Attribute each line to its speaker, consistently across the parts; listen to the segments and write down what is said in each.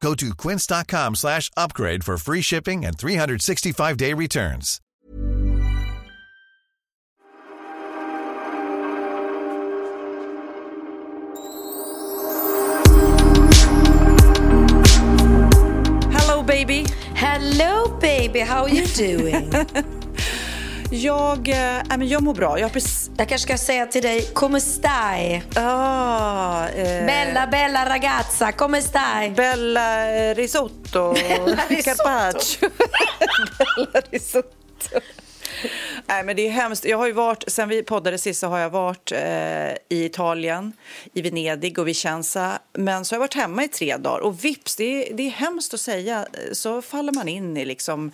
Speaker 1: Go to quince.com slash upgrade for free shipping and 365-day returns.
Speaker 2: Hello baby!
Speaker 3: Hello baby, how are you doing?
Speaker 2: Jag, äh, men jag mår bra. Jag, precis,
Speaker 3: Jag kanske ska säga till dig, come stai?
Speaker 2: ah, eh,
Speaker 3: Bella, bella ragazza, come stai?
Speaker 2: Bella eh, risotto.
Speaker 3: risotto.
Speaker 2: Carpaccio. Bella risotto. Nej men det är hemskt. Jag har ju varit, sen vi poddade sist så har jag varit eh, i Italien, i Venedig och Vicenza. Men så har jag varit hemma i tre dagar och vips, det är, det är hemskt att säga, så faller man in i liksom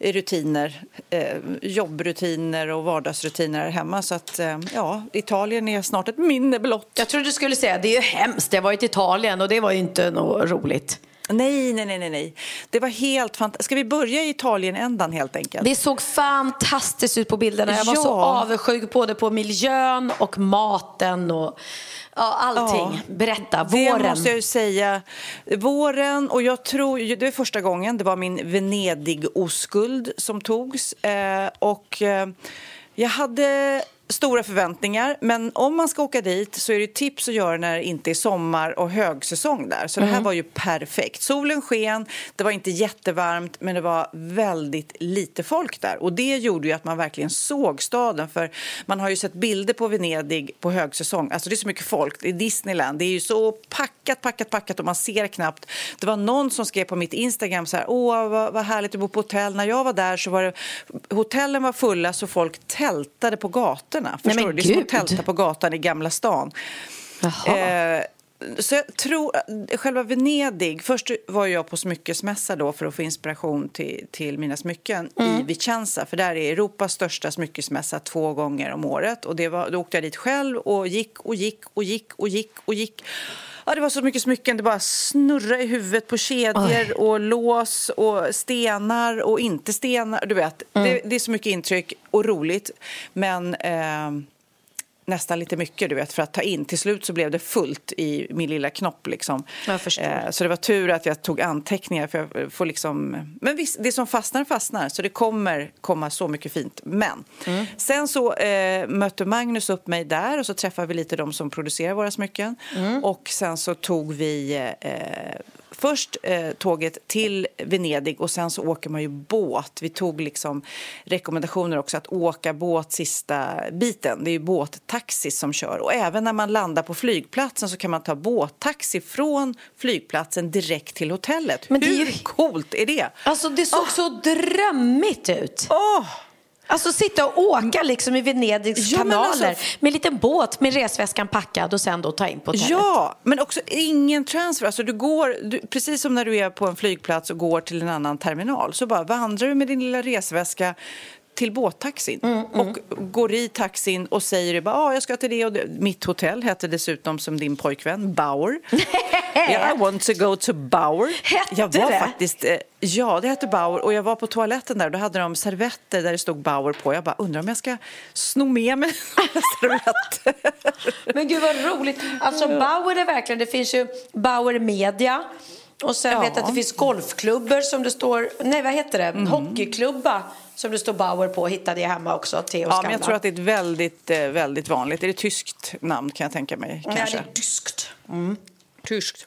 Speaker 2: rutiner, eh, jobbrutiner och vardagsrutiner här hemma. Så att eh, ja, Italien är snart ett minne blott.
Speaker 3: Jag trodde du skulle säga, det är ju hemskt, jag har varit i Italien och det var ju inte något roligt.
Speaker 2: Nej, nej, nej, nej. Det var helt fantastiskt. Ska vi börja i Italien-ändan helt enkelt?
Speaker 3: Det såg fantastiskt ut på bilderna. Jag var så
Speaker 2: Ja.
Speaker 3: avundsjuk både på miljön och maten och ja, allting. Berätta,
Speaker 2: Det
Speaker 3: våren.
Speaker 2: måste jag ju säga. Våren, och jag tror, det är första gången, det var min Venedig-oskuld som togs. Eh, och eh, jag hade stora förväntningar, men om man ska åka dit så är det tips att göra när det inte är sommar och högsäsong där. Så det här var ju perfekt. Solen sken, det var inte jättevarmt, men det var väldigt lite folk där. Och det gjorde ju att man verkligen såg staden, för man har ju sett bilder på Venedig på högsäsong. Alltså det är så mycket folk, det är Disneyland, det är ju så packat, packat, packat och man ser knappt. Det var någon som skrev på mitt Instagram så här, åh vad, vad härligt att bo på hotell. När jag var där så var det, hotellen var fulla så folk tältade på gatorna. Förstår
Speaker 3: men
Speaker 2: du? Det är som att tälta på gatan i Gamla stan. Eh, så jag tror, själva Venedig, först var jag på smyckesmässa då för att få inspiration till, till mina smycken
Speaker 3: Mm.
Speaker 2: i Vicenza, för där är Europas största smyckesmässa två gånger om året. Och det var, då åkte jag dit själv och gick och gick och gick och gick och gick. Ja, det var så mycket smycken, det bara snurrade i huvudet på kedjor
Speaker 3: Oj.
Speaker 2: och lås och stenar och inte stenar. Du vet,
Speaker 3: Mm.
Speaker 2: det, det är så mycket intryck och roligt. Men... Eh, nästan lite mycket du vet, för att ta in. Till slut så blev det fullt i min lilla knopp. Liksom.
Speaker 3: Jag förstår.
Speaker 2: så det var tur att jag tog anteckningar. För jag får liksom... Men visst, det som fastnar fastnar, så det kommer komma så mycket fint. Men sen så eh, mötte Magnus upp mig där och så träffade vi lite de som producerar våra smycken. Och sen så tog vi eh, först eh, tåget till Venedig och sen så åker man ju båt. Vi tog liksom rekommendationer också att åka båt sista biten. Det är ju båttaxi som kör. Och även när man landar på flygplatsen så kan man ta båttaxi från flygplatsen direkt till hotellet.
Speaker 3: Men det är
Speaker 2: Hur
Speaker 3: ju-
Speaker 2: coolt är det?
Speaker 3: Alltså det såg så drömmigt ut.
Speaker 2: Åh!
Speaker 3: Alltså sitta och åka liksom i Venedigs
Speaker 2: Ja, men
Speaker 3: kanaler
Speaker 2: alltså-
Speaker 3: med en liten båt med resväskan packad och sen då ta in på hotellet.
Speaker 2: Ja, men också ingen transfer. Alltså du går, du, precis som när du är på en flygplats och går till en annan terminal så bara vandrar du med din lilla resväska till båttaxin
Speaker 3: Mm,
Speaker 2: och går i taxin och säger bara ah, jag ska till det och det. Mitt hotell hette dessutom som din pojkvän Bauer. yeah, I want to go to Bauer.
Speaker 3: Hette
Speaker 2: jag var
Speaker 3: det?
Speaker 2: faktiskt, eh, ja det hette Bauer och jag var på toaletten där och då hade de servetter där det stod Bauer på. Jag bara undrar om jag ska sno med mig servetter.
Speaker 3: Men gud vad roligt. Alltså Bauer är verkligen, det finns ju Bauer Media. Och sen
Speaker 2: Ja.
Speaker 3: vet jag att det finns golfklubbor som det står, nej vad heter det,
Speaker 2: Mm.
Speaker 3: hockeyklubba som det står Bauer på hittade jag hemma också, Theo
Speaker 2: Ja, men jag tror att det är ett väldigt, eh, väldigt vanligt. Är det tyskt namn kan jag tänka mig?
Speaker 3: Nej,
Speaker 2: Kanske.
Speaker 3: det är tyskt.
Speaker 2: Tyskt.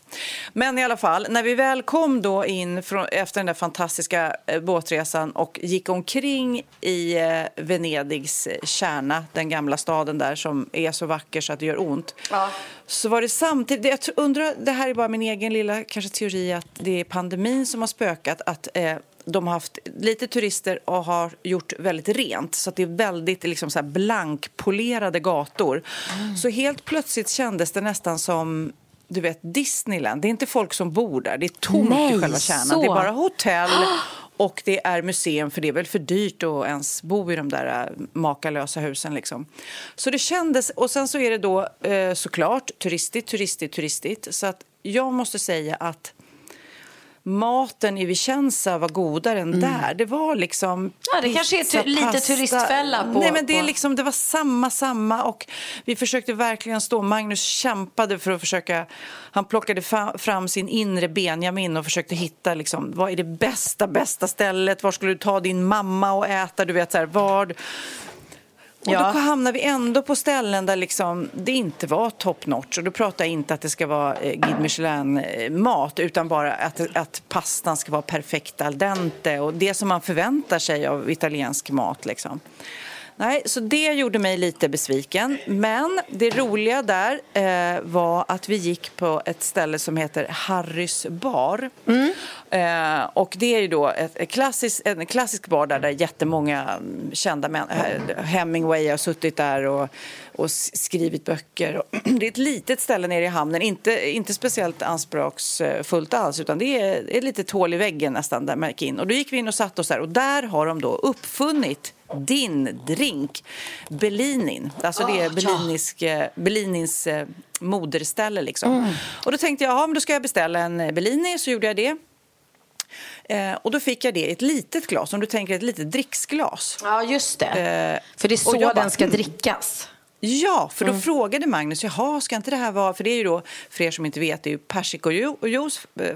Speaker 2: Men i alla fall, när vi väl kom då in från, efter den där fantastiska eh, båtresan och gick omkring i eh, Venedigs kärna, den gamla staden där som är så vacker så att det gör ont.
Speaker 3: Ja.
Speaker 2: Så var det samtidigt, jag undrar, det här är bara min egen lilla kanske teori att det är pandemin som har spökat, att eh, de har haft lite turister och har gjort väldigt rent så det är väldigt liksom, så blankpolerade gator. Så helt plötsligt kändes det nästan som du vet Disneyland. Det är inte folk som bor där, det är tomt
Speaker 3: Nej,
Speaker 2: i själva kärnan.
Speaker 3: så.
Speaker 2: Det är bara hotell och det är museum för det är väl för dyrt att ens bo i de där äh, makalösa husen liksom. Så det kändes, och sen så är det då eh, såklart turistigt, turistigt, turistigt. Så att jag måste säga att maten i Vicenza var godare än där. Det var liksom
Speaker 3: Mm. Ja, det kanske är
Speaker 2: pizza,
Speaker 3: tu- lite
Speaker 2: pasta.
Speaker 3: turistfälla på-
Speaker 2: Nej, men det, är liksom, det var samma, samma. Och vi försökte verkligen stå. Magnus kämpade för att försöka... Han plockade fram sin inre Benjamin och försökte hitta liksom, vad är det bästa, bästa stället. Var skulle du ta din mamma och äta? Du vet, så här, var... Och
Speaker 3: Ja.
Speaker 2: då hamnar vi ändå på ställen där liksom det inte var top notch. Och då pratar jag inte att det ska vara eh, Guide Michelin-mat utan bara att, att pastan ska vara perfekt al dente och det som man förväntar sig av italiensk mat. Liksom. Nej, så det gjorde mig lite besviken. Men det roliga där eh, var att vi gick på ett ställe som heter Harrys bar. Eh, och det är ju då ett, ett klassisk, en klassisk bar där, där jättemånga mm, kända män, eh, Hemingway har suttit där och, och skrivit böcker. Det är ett litet ställe nere i hamnen, inte, inte speciellt anspråksfullt alls utan det är ett litet hål i väggen nästan där man gick in. Och då gick vi in och satte oss där och där har de då uppfunnit din drink, Bellinin. Alltså det är Bellinis, eh, Bellinins eh, moderställe liksom. Och då tänkte jag, ja men då ska jag beställa en eh, Bellini, så gjorde jag det. Eh, och då fick jag det i ett litet glas, om du tänker ett litet dricksglas.
Speaker 3: Ja, just det.
Speaker 2: Eh,
Speaker 3: För det är så
Speaker 2: jag bara,
Speaker 3: den ska
Speaker 2: mm.
Speaker 3: drickas.
Speaker 2: Ja, för då
Speaker 3: Mm.
Speaker 2: frågade Magnus, jaha, ska inte det här vara... För det är ju då, för er som inte vet, det är ju persikojuice, eh,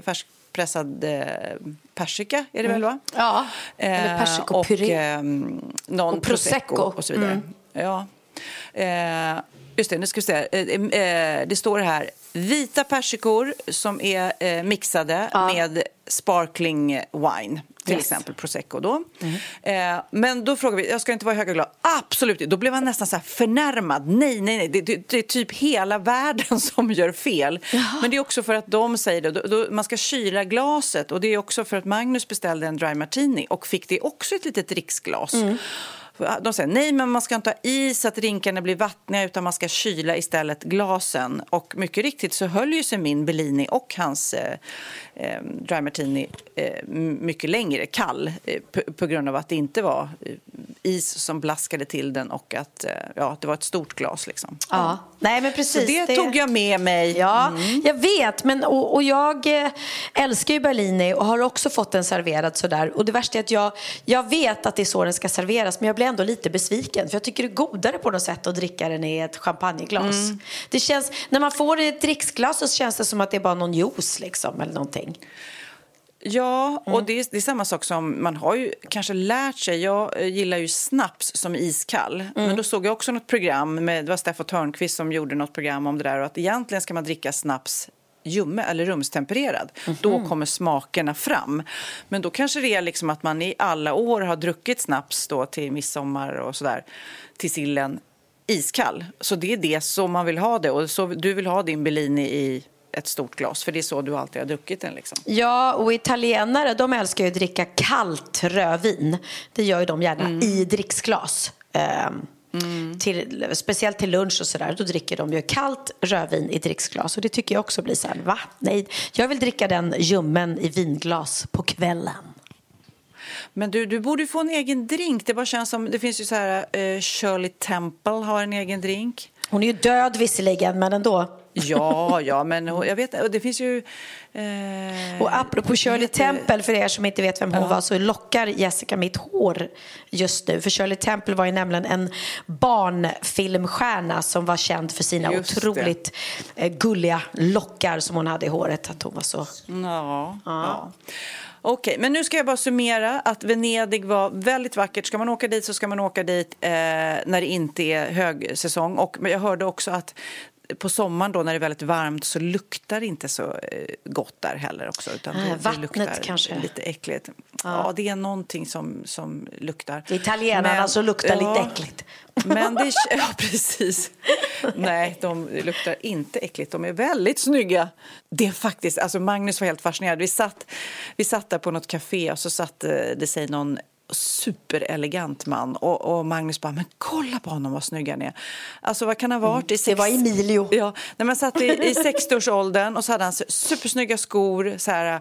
Speaker 2: färskpressad eh, persika är det väl va?
Speaker 3: Ja, eller
Speaker 2: Eh,
Speaker 3: persikopuré.
Speaker 2: Och eh, någon
Speaker 3: Och prosecco.
Speaker 2: och så vidare.
Speaker 3: Mm.
Speaker 2: Ja. Eh, just det, nu ska vi se. Eh, eh, det står här, vita persikor som är eh, mixade
Speaker 3: Ja.
Speaker 2: med sparkling wine. Till
Speaker 3: Yes.
Speaker 2: exempel prosecco då. Eh, men då frågar vi, jag ska inte vara i höga glas. Absolut Då blev han nästan så här förnärmad. Nej, nej, nej. Det, det, det är typ hela världen som gör fel. Men det är också för att de säger det. Då, då, man ska kyla glaset. Och det är också för att Magnus beställde en dry martini och fick det också i ett litet dricksglas. De säger nej, men man ska inte ha i så att drinkarna blir vattniga utan man ska kyla istället glasen. Och mycket riktigt så höll ju sig min Bellini och hans eh, eh, dry martini eh, mycket längre kall eh, på, grund av att det inte var eh, is som blaskade till den och att ja, det var ett stort glas. Liksom.
Speaker 3: Ja. Nej, men precis.
Speaker 2: Så det, tog jag med mig.
Speaker 3: Ja, jag vet. Men, och, och jag älskar ju Berlini och har också fått den serverad sådär. Och det värsta är att jag, jag vet att det är så den ska serveras men jag blir ändå lite besviken. För jag tycker det är godare på något sätt att dricka den i ett champagneglas. Det känns, när man får det i ett dricksglas så känns det som att det är bara någon juice liksom eller någonting.
Speaker 2: Ja, och det är, det är samma sak som man har ju kanske lärt sig. Jag eh, gillar ju snaps som iskall. Men då såg jag också något program med, det var Staffan Törnqvist som gjorde något program om det där och att egentligen ska man dricka snaps ljumme eller rumstempererad. Då kommer smakerna fram. Men då kanske det är liksom att man i alla år har druckit snaps då till midsommar och sådär till sillen iskall. Så det är det som man vill ha det och så du vill ha din Bellini i ett stort glas för det är så du alltid har druckit den liksom.
Speaker 3: Ja, och italienare de älskar ju att dricka kallt rödvin. Det gör ju de gärna i dricksglas. Ehm, Till, speciellt till lunch och sådär, då dricker de ju kallt rödvin i dricksglas. Och det tycker jag också blir så här, va? Nej, jag vill dricka den ljummen i vinglas på kvällen.
Speaker 2: Men du, du borde få en egen drink. Det bara känns som, det finns ju så här, eh, Shirley Temple har en egen drink.
Speaker 3: Hon är ju död visserligen, men ändå.
Speaker 2: Ja, ja, men jag vet, och det finns ju... Eh,
Speaker 3: Och apropå Shirley
Speaker 2: heter-
Speaker 3: Temple, för er som inte vet vem hon var, så lockar Jessica mitt hår just nu. För Shirley Temple var ju nämligen en barnfilmstjärna som var känd för sina
Speaker 2: Just det.
Speaker 3: otroligt eh, gulliga lockar som hon hade i håret. Att hon var så...
Speaker 2: Ja. ja. Okej, men nu ska jag bara summera att Venedig var väldigt vackert. Ska man åka dit så ska man åka dit eh, när det inte är högsäsong. Och jag hörde också att på sommaren då när det är väldigt varmt så luktar det inte så eh, gott där heller också. Utan
Speaker 3: Nej,
Speaker 2: det,
Speaker 3: vattnet
Speaker 2: luktar
Speaker 3: kanske.
Speaker 2: lite äckligt. Ja. det är någonting som, som luktar.
Speaker 3: Italienarna
Speaker 2: Men-
Speaker 3: så luktar lite äckligt.
Speaker 2: Men det, ja, precis. Nej, de luktar inte äckligt. De är väldigt snygga. Det är faktiskt, alltså Magnus var helt fascinerad. Vi satt, vi satt där på något café och så satt eh, det sig någon superelegant man och, och Magnus bara, men kolla på honom vad snygg han är. Alltså vad kan han ha varit? I
Speaker 3: Det var Emilio.
Speaker 2: Ja, när man satt i, i 60-årsåldern och så hade han supersnygga skor. Så här,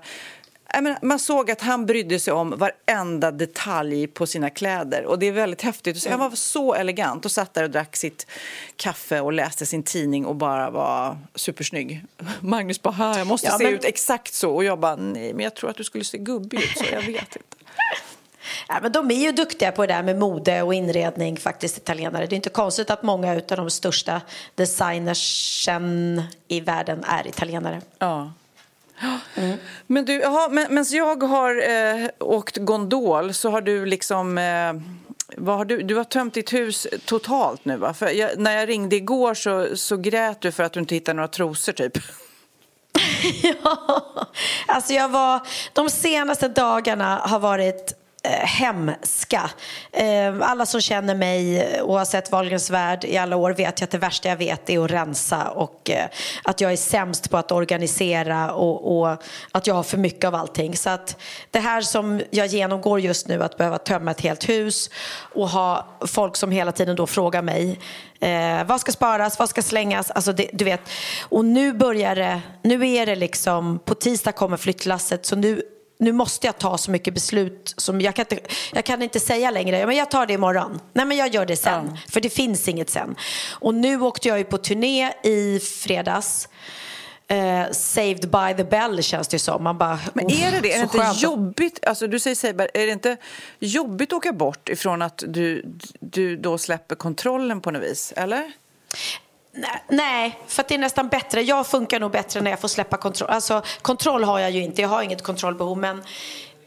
Speaker 2: jag menar, man såg att han brydde sig om varenda detalj på sina kläder. Och det är väldigt häftigt. Så Han var så elegant och satt där och drack sitt kaffe och läste sin tidning och bara var supersnygg. Magnus bara, "Här, jag måste
Speaker 3: Ja,
Speaker 2: se
Speaker 3: men-
Speaker 2: ut exakt så. Och jag bara, nej, men jag tror att du skulle se gubbig ut så jag vet inte.
Speaker 3: Ja, men de är ju duktiga på det där med mode och inredning, faktiskt italienare. Det är inte konstigt att många av de största designersen i världen är italienare.
Speaker 2: Ja. Men du, jaha, men, men jag har eh, åkt gondol så har du liksom... Eh, vad har du, du har tömt ditt hus totalt nu va? För jag, när jag ringde igår så, så grät du för att du inte hittade några trosor typ.
Speaker 3: Ja, alltså jag var, de senaste dagarna har varit Eh, hemska. Eh, alla som känner mig eh, oavsett Wahlgrens värld i alla år vet jag att det värsta jag vet är att rensa och att jag är sämst på att organisera och, och att jag har för mycket av allting. Så att det här som jag genomgår just nu, att behöva tömma ett helt hus och ha folk som hela tiden då frågar mig Eh, vad ska sparas, vad ska slängas? Alltså det, du vet. Och nu börjar det, nu är det liksom, på tisdag kommer flyttlasset så nu, nu måste jag ta så mycket beslut som jag kan inte, jag kan inte säga längre, men jag tar det imorgon. Nej men jag gör det sen, för det finns inget sen. Och nu åkte jag ju på turné i fredags. Eh, saved by the bell känns det som. Man bara,
Speaker 2: Men är det det? Är det inte
Speaker 3: skönt.
Speaker 2: jobbigt? Alltså, du säger Seiberg, är det inte jobbigt att åka bort ifrån att du, du då släpper kontrollen på något vis? Eller?
Speaker 3: Nej, för att det är nästan bättre. Jag funkar nog bättre när jag får släppa kontroll. Alltså, kontroll har jag ju inte, jag har inget kontrollbehov. Men eh,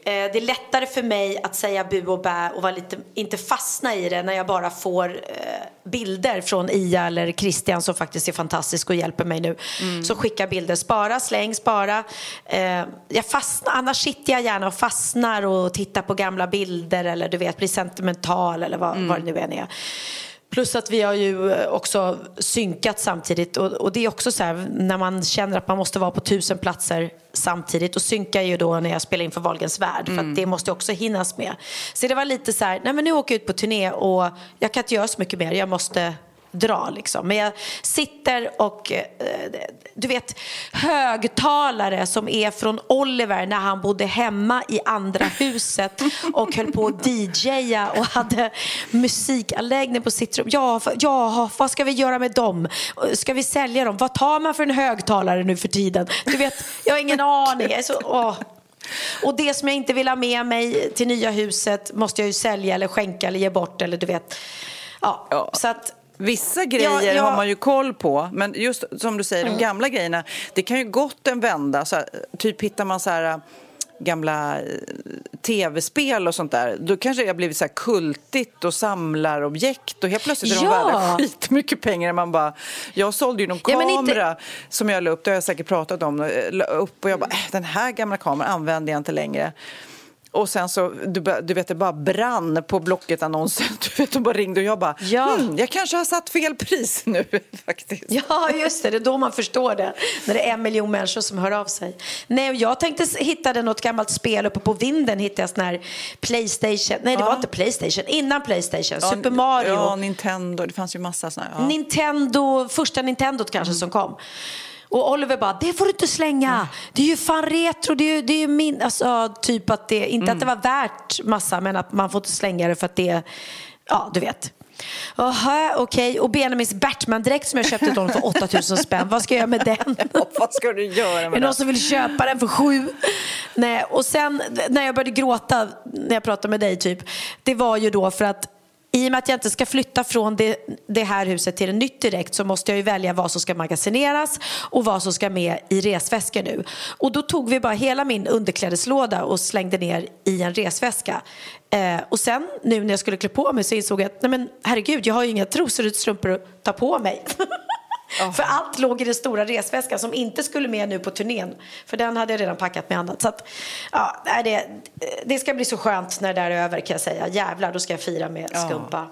Speaker 3: det är lättare för mig att säga bu och bä och vara lite, inte fastna i det när jag bara får eh, bilder från Ia eller Christian som faktiskt är fantastisk och hjälper mig nu. Som skickar bilder. Spara, släng, spara. Eh, jag fastnar, annars sitter jag gärna och fastnar och tittar på gamla bilder eller du vet, blir sentimental eller vad, vad det nu än är. Plus att vi har ju eh, också synkat samtidigt. Och, och det är också så här när man känner att man måste vara på tusen platser samtidigt. Och synka ju då när jag spelar in för Wahlgrens värld. För att det måste också hinnas med. Så det var lite så här, nej men nu åker jag ut på turné och jag kan inte göra så mycket mer, jag måste dra liksom. Men jag sitter och, eh, du vet, högtalare som är från Oliver när han bodde hemma i andra huset och höll på att DJa och hade musikanläggning på sitt rum. Ja, ja, vad ska vi göra med dem? Ska vi sälja dem? Vad tar man för en högtalare nu för tiden? Du vet, jag har ingen aning. Jag så, åh. Och det som jag inte vill ha med mig till nya huset måste jag ju sälja eller skänka eller ge bort eller du vet. Ja,
Speaker 2: Ja.
Speaker 3: så att
Speaker 2: Vissa grejer
Speaker 3: Ja, ja.
Speaker 2: har man ju koll på, men just som du säger, de gamla grejerna, det kan ju gott en vända. Så här, typ hittar man så här äh, gamla äh, tv-spel och sånt där, då kanske det har blivit så här kultigt och samlarobjekt och helt plötsligt är de
Speaker 3: Ja.
Speaker 2: värda skitmycket pengar. Man bara, jag sålde ju någon
Speaker 3: Ja, men inte-
Speaker 2: kamera som jag la upp, det har jag säkert pratat om, la upp och jag bara, äh, den här gamla kameran använder jag inte längre. Och sen så, du, du vet, det bara brann på Blocket-annonsen. Du vet, de bara ringde och jag bara,
Speaker 3: Ja.
Speaker 2: hmm, jag kanske har satt fel pris nu faktiskt.
Speaker 3: Ja, just det. Det är då man förstår det. När det är en miljon människor som hör av sig. Nej, jag tänkte hittade något gammalt spel uppe på vinden. Hittade jag sån här Playstation. Nej, det var inte Playstation. Innan Playstation. Super Mario.
Speaker 2: Ja, Nintendo. Det fanns ju massa såna. Ja.
Speaker 3: Nintendo, första Nintendo kanske som kom. Och Oliver bara, det får du inte slänga. Det är ju fan retro. Det är ju, det är ju min... Alltså, typ att det, inte att det var värt massa, men att man får inte slänga det för att det... Ja, du vet. Jaha, okej. Och Benjamins Batman-dräkt som jag köpte till honom för 8000 spänn. Vad ska jag göra med den?
Speaker 2: Vad ska du göra
Speaker 3: Är det
Speaker 2: med
Speaker 3: någon som vill köpa den för sju? Nej, och sen när jag började gråta när jag pratade med dig typ, det var ju då för att i och med att jag inte ska flytta från det, det här huset till ett nytt direkt så måste jag ju välja vad som ska magasineras och vad som ska med i resväskor nu. Och då tog vi bara hela min underklädeslåda och slängde ner i en resväska. Eh, och sen nu när jag skulle klä på mig så insåg jag att nej men herregud, jag har ju inga trosor och strumpor att ta på mig. För allt låg i den stora resväskan som inte skulle med nu på turnén. För den hade jag redan packat med annat. Så att, ja, det, det ska bli så skönt när det är över kan jag säga. Jävlar, då ska jag fira med skumpa.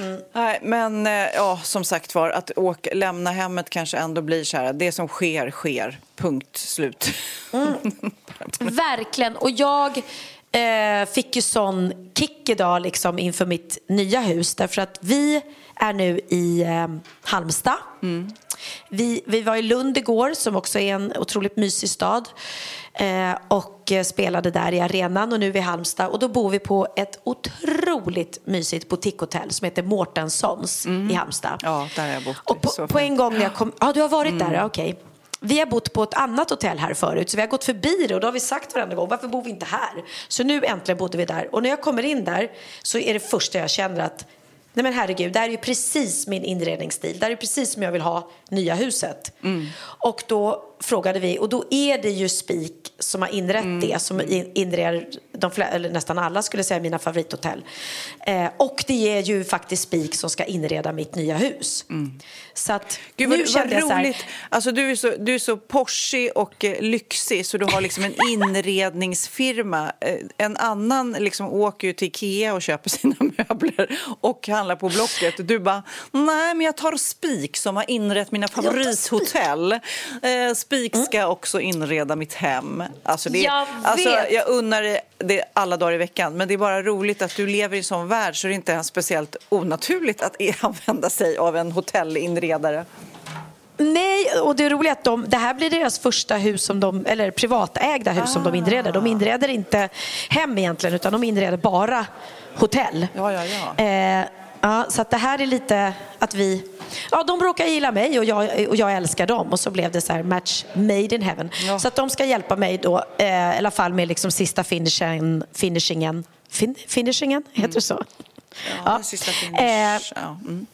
Speaker 2: Mm. Nej, men eh, ja, som sagt var, att åka, lämna hemmet kanske ändå blir så här, det som sker, sker. Punkt slut. Mm.
Speaker 3: Verkligen. Och jag eh, fick ju sån kick idag liksom inför mitt nya hus. Därför att vi är nu i eh, Halmstad. Mm. Vi, vi var i Lund igår som också är en otroligt mysig stad. Eh, och spelade där i arenan och nu är vi i Halmstad. Och då bor vi på ett otroligt mysigt boutiquehotell som heter Mårtenssons mm. i Halmstad.
Speaker 2: Ja, där har jag bott.
Speaker 3: Och på, på en gång när jag kom... Ja, du har varit mm. där? Okej. Okay. Vi har bott på ett annat hotell här förut så vi har gått förbi det och då har vi sagt varenda gång varför bor vi inte här? Så nu äntligen bodde vi där och när jag kommer in där så är det första jag känner att Nej men herregud, det här är ju precis min inredningsstil. Det här är precis som jag vill ha nya huset. Mm. Och då frågade vi, och då är det ju Spik som har inrett mm. det, som inreder de eller nästan alla skulle säga mina favorithotell. Eh, och det är ju faktiskt Spik som ska inreda mitt nya hus. Mm. Så att
Speaker 2: Gud, nu vad, kände vad roligt. Här... Alltså, du är så, du är så Porsche och eh, lyxig så du har liksom en inredningsfirma. Eh, en annan liksom åker ju till Ikea och köper sina möbler och handlar på Blocket. Du bara, nej men jag tar Spik som har inrett mina favorithotell. Eh, Spik ska mm. också inreda mitt hem. Alltså det,
Speaker 3: jag,
Speaker 2: alltså, jag unnar det alla dagar i veckan. Men det är bara roligt att du lever i en sån värld så det är inte ens speciellt onaturligt att använda sig av en hotellinredare.
Speaker 3: Nej, och det är roligt att de, det här blir deras första hus som de, eller privatägda hus ah. som de inreder. De inreder inte hem egentligen utan de inreder bara hotell.
Speaker 2: Ja, ja, ja.
Speaker 3: Eh, ja så det här är lite att vi ja, de råkar gilla mig och jag, och jag älskar dem. Och så blev det så här match made in heaven. Ja. Så att de ska hjälpa mig då, eh, i alla fall med liksom sista finishingen. finishingen. Fin, finishingen, heter mm. det så?
Speaker 2: Ja, ja. sista finish. Eh, ja. Mm.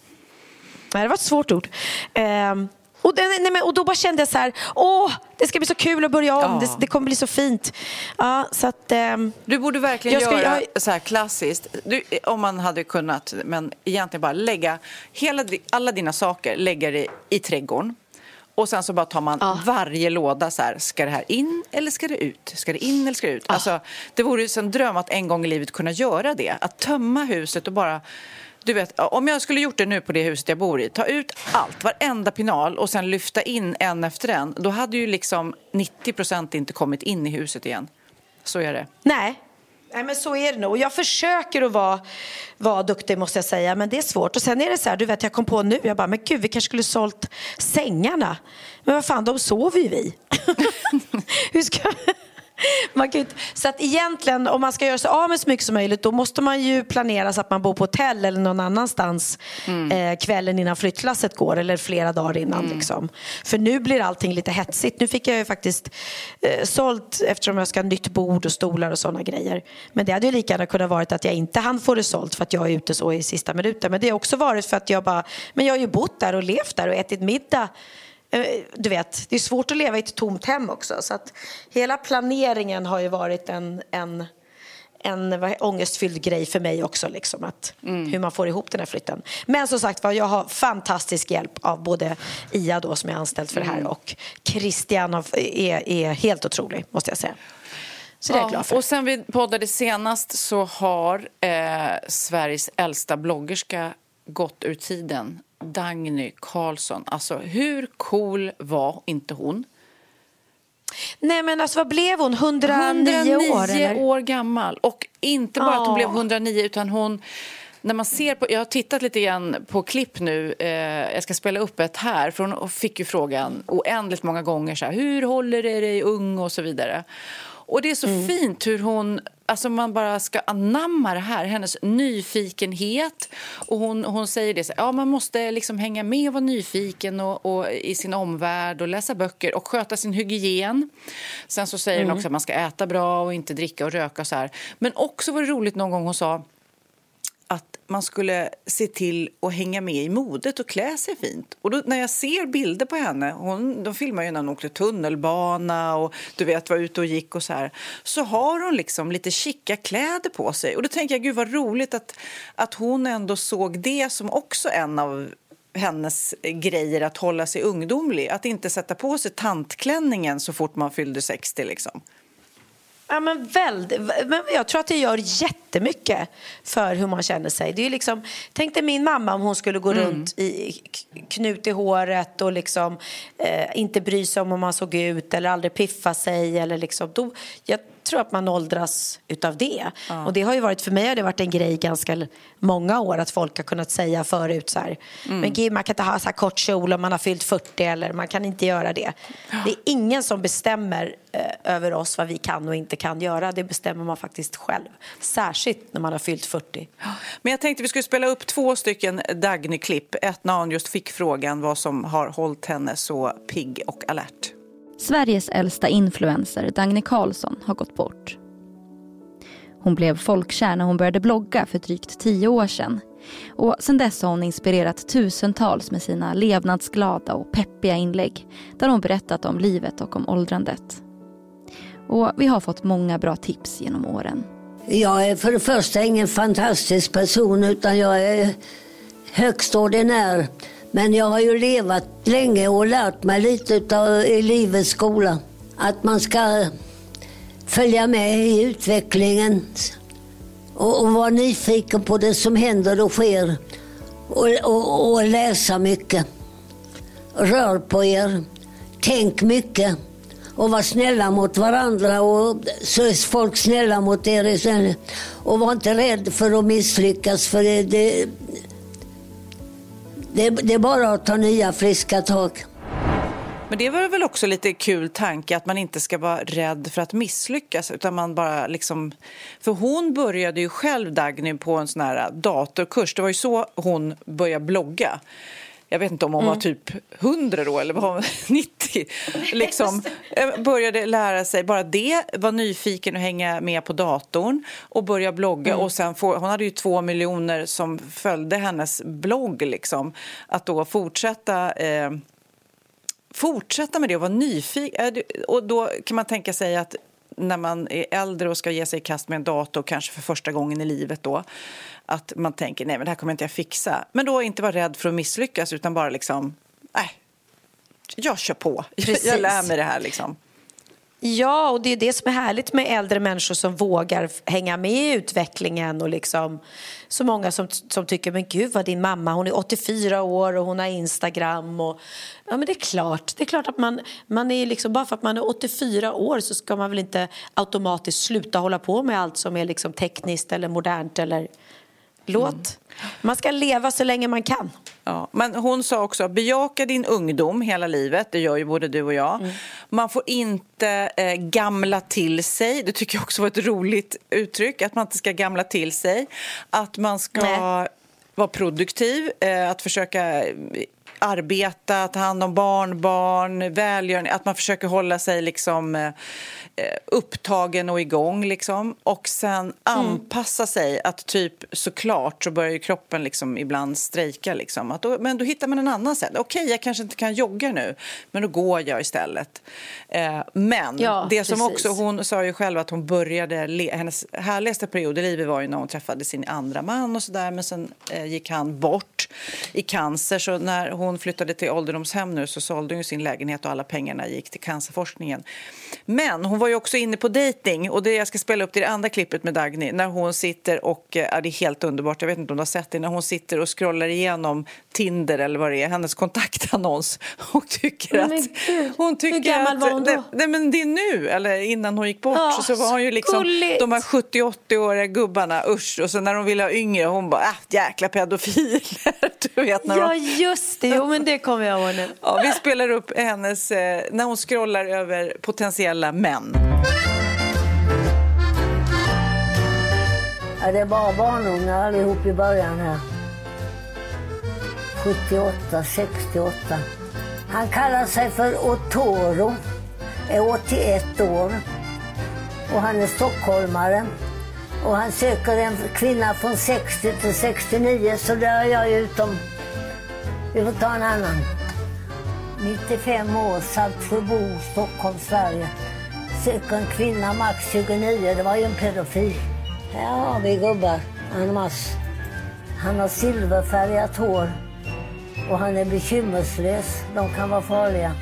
Speaker 3: Det var ett svårt ord. Eh, och, nej, men, och då bara kände jag så här, åh, det ska bli så kul att börja om, ja. det, det, kommer bli så fint. Ja, så att, um,
Speaker 2: du borde verkligen ska, göra jag... så här klassiskt, du, om man hade kunnat, men egentligen bara lägga hela, alla dina saker, lägga det i trädgården. Och sen så bara tar man ja. varje låda så här, ska det här in eller ska det ut? Ska det in eller ska det ut? Ja. Alltså, det vore ju en dröm att en gång i livet kunna göra det. Att tömma huset och bara du vet, om jag skulle gjort det nu på det huset jag bor i, ta ut allt, varenda pinal och sen lyfta in en efter en, då hade ju liksom 90 inte kommit in i huset igen. Så är det.
Speaker 3: Nej, Nej, men så är det nog. Jag försöker att vara, vara duktig måste jag säga, men det är svårt. Och sen är det så här, du vet, jag kom på nu, jag bara, men gud, vi kanske skulle sålt sängarna. Men vad fan, de sover ju vi. Hur ska man kan inte, så att egentligen om man ska göra sig av med så mycket som möjligt då måste man ju planera så att man bor på hotell eller någon annanstans mm. eh, kvällen innan flyttlasset går eller flera dagar innan. Mm. Liksom. För nu blir allting lite hetsigt. Nu fick jag ju faktiskt eh, sålt eftersom jag ska ha nytt bord och stolar och sådana grejer. Men det hade ju lika gärna kunnat vara att jag inte hann få det sålt för att jag är ute så i sista minuten. Men det har också varit för att jag bara, men jag har ju bott där och levt där och ätit middag du vet, det är svårt att leva i ett tomt hem också. Så att hela planeringen har ju varit en, en, en ångestfylld grej för mig också. Liksom, att, mm. Hur man får ihop den här flytten. Men som sagt jag har fantastisk hjälp av både Ia då, som är anställd för det här mm. och Christian är, är helt otrolig, måste jag säga. Så det är jag glad för.
Speaker 2: Och sen vi poddade senast så har eh, Sveriges äldsta bloggerska gått ur tiden Dagny Carlsson. Alltså, hur cool var inte hon?
Speaker 3: Nej, men alltså vad blev hon? 109, 109 år? 109
Speaker 2: år gammal. Och inte bara oh. att hon blev 109, utan hon... När man ser på, jag har tittat lite grann på klipp nu. Eh, jag ska spela upp ett här. För hon fick ju frågan oändligt många gånger. Så här, Hur håller du dig ung? och så vidare. Och det är så mm. fint hur hon alltså man bara ska anamma det här, hennes nyfikenhet. Och hon, hon säger det så ja man måste liksom hänga med och vara nyfiken och, och, i sin omvärld och läsa böcker och sköta sin hygien. Sen så säger mm. hon också att man ska äta bra och inte dricka och röka och så här. Men också var det roligt någon gång hon sa att man skulle se till att hänga med i modet och klä sig fint. Och då, när jag ser bilder på henne, hon, de filmar ju när hon åkte tunnelbana och du vet var ute och gick och så här, så har hon liksom lite chicka kläder på sig. Och då tänker jag, gud vad roligt att, att hon ändå såg det som också en av hennes grejer att hålla sig ungdomlig. Att inte sätta på sig tantklänningen så fort man fyllde 60 liksom.
Speaker 3: Ja, men väldigt, men jag tror att det gör jättemycket för hur man känner sig. Det är liksom, tänk dig min mamma om hon skulle gå mm. runt i knut i håret och liksom, eh, inte bry sig om hur man såg ut eller aldrig piffa sig. Eller liksom, då, jag tror att man åldras utav det. Ja. Och det har ju varit, för mig har det varit en grej ganska många år att folk har kunnat säga förut så här, mm. men gud man kan inte ha så här kort kjol om man har fyllt 40 eller man kan inte göra det. Det är ingen som bestämmer eh, över oss vad vi kan och inte kan göra. Det bestämmer man faktiskt själv. Särskilt när man har fyllt 40.
Speaker 2: Men jag tänkte vi skulle spela upp två stycken Dagny-klipp. Ett när hon just fick frågan vad som har hållit henne så pigg och alert.
Speaker 4: Sveriges äldsta influencer, Dagny Carlsson, har gått bort. Hon blev folkkär när hon började blogga för drygt tio år sedan. Och sedan dess har hon inspirerat tusentals med sina levnadsglada och peppiga inlägg där hon berättat om livet och om åldrandet. Och vi har fått många bra tips genom åren.
Speaker 5: Jag är för det första ingen fantastisk person utan jag är högst ordinär. Men jag har ju levat länge och lärt mig lite av, i livets skola. Att man ska följa med i utvecklingen och, och vara nyfiken på det som händer och sker. Och, och, och läsa mycket. Rör på er. Tänk mycket och var snälla mot varandra och så är folk snälla mot er. Och var inte rädd för att misslyckas för det, det, det, det är bara att ta nya friska tag.
Speaker 2: Men det var väl också lite kul tanke att man inte ska vara rädd för att misslyckas utan man bara liksom... För hon började ju själv Dagny på en sån här datorkurs. Det var ju så hon började blogga jag vet inte om hon mm. var typ 100 då eller var hon 90, liksom eh, började lära sig bara det, var nyfiken att hänga med på datorn och börja blogga mm. och sen få, hon hade ju två miljoner som följde hennes blogg liksom, att då fortsätta eh, fortsätta med det och vara nyfiken. Eh, och då kan man tänka sig att när man är äldre och ska ge sig i kast med en dator, kanske för första gången i livet då, att man tänker nej men det här kommer inte jag fixa. Men då inte vara rädd för att misslyckas utan bara liksom, nej, jag kör på. Precis. Jag lär mig det här liksom.
Speaker 3: Ja, och det är det som är härligt med äldre människor som vågar hänga med i utvecklingen och liksom så många som, som tycker, men gud vad din mamma, hon är 84 år och hon har Instagram och ja men det är klart, det är klart att man, man är liksom, bara för att man är 84 år så ska man väl inte automatiskt sluta hålla på med allt som är liksom tekniskt eller modernt eller låt. Mm. Man ska leva så länge man kan.
Speaker 2: Ja, men hon sa också bejaka din ungdom hela livet. Det gör ju både du och jag. Mm. Man får inte eh, gamla till sig. Det tycker jag också var ett roligt uttryck. Att man inte ska gamla till sig. Att man ska Nej. vara produktiv. Eh, att försöka arbeta, ta hand om barnbarn, välgörenhet, att man försöker hålla sig liksom eh, Eh, upptagen och igång liksom. Och sen mm. anpassa sig. Att typ såklart så börjar ju kroppen liksom ibland strejka liksom. Att då, men då hittar man en annan sätt. Okej, okay, jag kanske inte kan jogga nu, men då går jag istället. Eh, men ja, det som precis. också, hon sa ju själv att hon började, le, hennes härligaste period i livet var ju när hon träffade sin andra man och sådär. Men sen eh, gick han bort i cancer. Så när hon flyttade till ålderdomshem nu så sålde hon sin lägenhet och alla pengarna gick till cancerforskningen. Men hon var ju också inne på dating och det jag ska spela upp det, det andra klippet med Dagny när hon sitter och, eh, ja, det är helt underbart, jag vet inte om du har sett det, när hon sitter och scrollar igenom Tinder eller vad det är, hennes kontaktannons och tycker att...
Speaker 3: hon tycker Hur gammal att, var hon då?
Speaker 2: Det, men det är nu, eller innan hon gick bort, oh, så var hon ju liksom gulligt. de här 70-80-åriga gubbarna, usch, och så när hon ville ha yngre, hon bara, äh, jäkla pedofiler, du vet. När
Speaker 3: ja, just det, jo men det kommer jag ihåg nu.
Speaker 2: Ja, vi spelar upp hennes, eh, när hon scrollar över potentiella män.
Speaker 5: Ja, det är bara barnungar allihop i början här. 78, 68. Han kallar sig för Otoro, är 81 år och han är stockholmare. Och han söker en kvinna från 60 till 69 så där är jag utom. Vi får ta en annan. 95 år, Saltsjöbo, Stockholm, Sverige. Söker en kvinna, max 29. Det var ju en pedofil. Här har vi gubbar, en mass. Han har silverfärgat hår. och han är bekymmerslös. De kan vara farliga.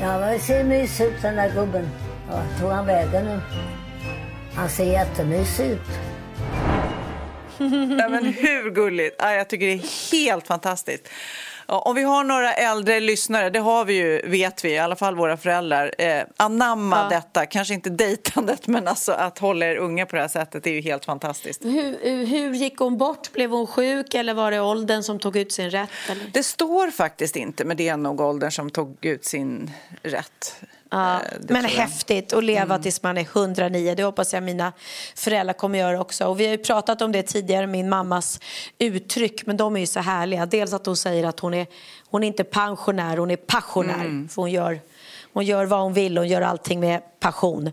Speaker 5: Ja, det ser mysig ut den där gubben. Ja, tog han vägen nu? Han ser jättemysig ut.
Speaker 2: Ja, men hur gulligt? Ja, jag tycker det är helt fantastiskt. Ja, om vi har några äldre lyssnare, det har vi ju, vet vi, i alla fall våra föräldrar, eh, anamma
Speaker 3: Ja.
Speaker 2: detta, kanske inte dejtandet, men alltså att hålla er unga på det här sättet är ju helt fantastiskt.
Speaker 3: Hur, hur gick hon bort? Blev hon sjuk eller var det åldern som tog ut sin rätt? Eller?
Speaker 2: Det står faktiskt inte, men det är nog åldern som tog ut sin rätt.
Speaker 3: Ja,
Speaker 2: Eh,
Speaker 3: men häftigt att leva tills man är 109. Det hoppas jag mina föräldrar kommer göra också. Och vi har ju pratat om det tidigare, min mammas uttryck. Men de är ju så härliga. Dels att hon säger att hon är, hon är inte pensionär, hon är passionär. För hon gör, hon gör vad hon vill, hon gör allting med passion.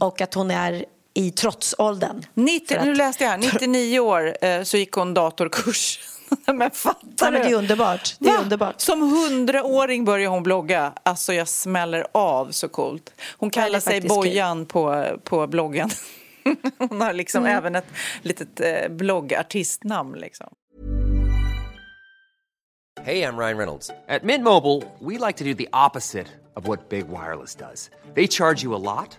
Speaker 3: Och att hon är i trotsåldern.
Speaker 2: 90,
Speaker 3: För att-
Speaker 2: nu läste jag här, 99 år eh, så gick hon datorkurs. men fattar
Speaker 3: Ja, men det är
Speaker 2: du?
Speaker 3: underbart. Det är
Speaker 2: Va?
Speaker 3: underbart.
Speaker 2: Som hundraåring började hon blogga. Alltså jag smäller av så coolt. Hon
Speaker 3: Ja,
Speaker 2: kallar sig Bojan på, på bloggen. Hon har liksom
Speaker 3: Mm.
Speaker 2: även ett litet eh, bloggartistnamn. Liksom.
Speaker 6: Hey, I'm Ryan Reynolds. At Mint Mobile, we like to do the opposite of what Big Wireless does. They charge you a lot,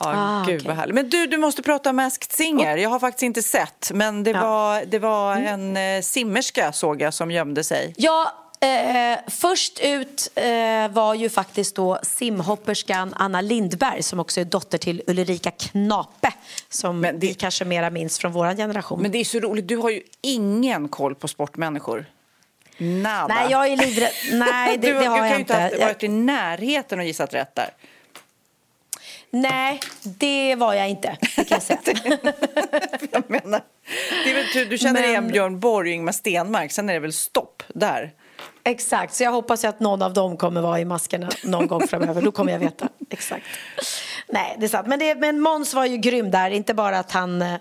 Speaker 2: Ja, ah, gud okay. vad härligt. Men du, du måste prata om Masked Singer. Jag har faktiskt inte sett, men det ja. var, det var en eh, simmerska såg jag som gömde sig.
Speaker 3: Ja, Eh, först ut eh, var ju faktiskt då simhopperskan Anna Lindberg som också är dotter till Ulrika Knape som men det... vi kanske mera minns från vår generation.
Speaker 2: Men det är så roligt, du har ju ingen koll på sportmänniskor. Nada.
Speaker 3: Nej, jag är livrädd. Nej, det,
Speaker 2: du,
Speaker 3: det har
Speaker 2: jag
Speaker 3: inte.
Speaker 2: Du kan ju inte ha varit i närheten och gissat rätt där.
Speaker 3: Nej, det var jag inte, kan jag säga.
Speaker 2: jag menar, det är väl, du känner Men... igen Björn Borg och Ingmar Stenmark, sen är det väl stopp där.
Speaker 3: Exakt, så jag hoppas att någon av dem kommer vara i maskerna någon gång framöver. Då kommer jag veta. Exakt. Nej, det är sant. Men, det, men Måns var ju grym där, inte bara att han Eh,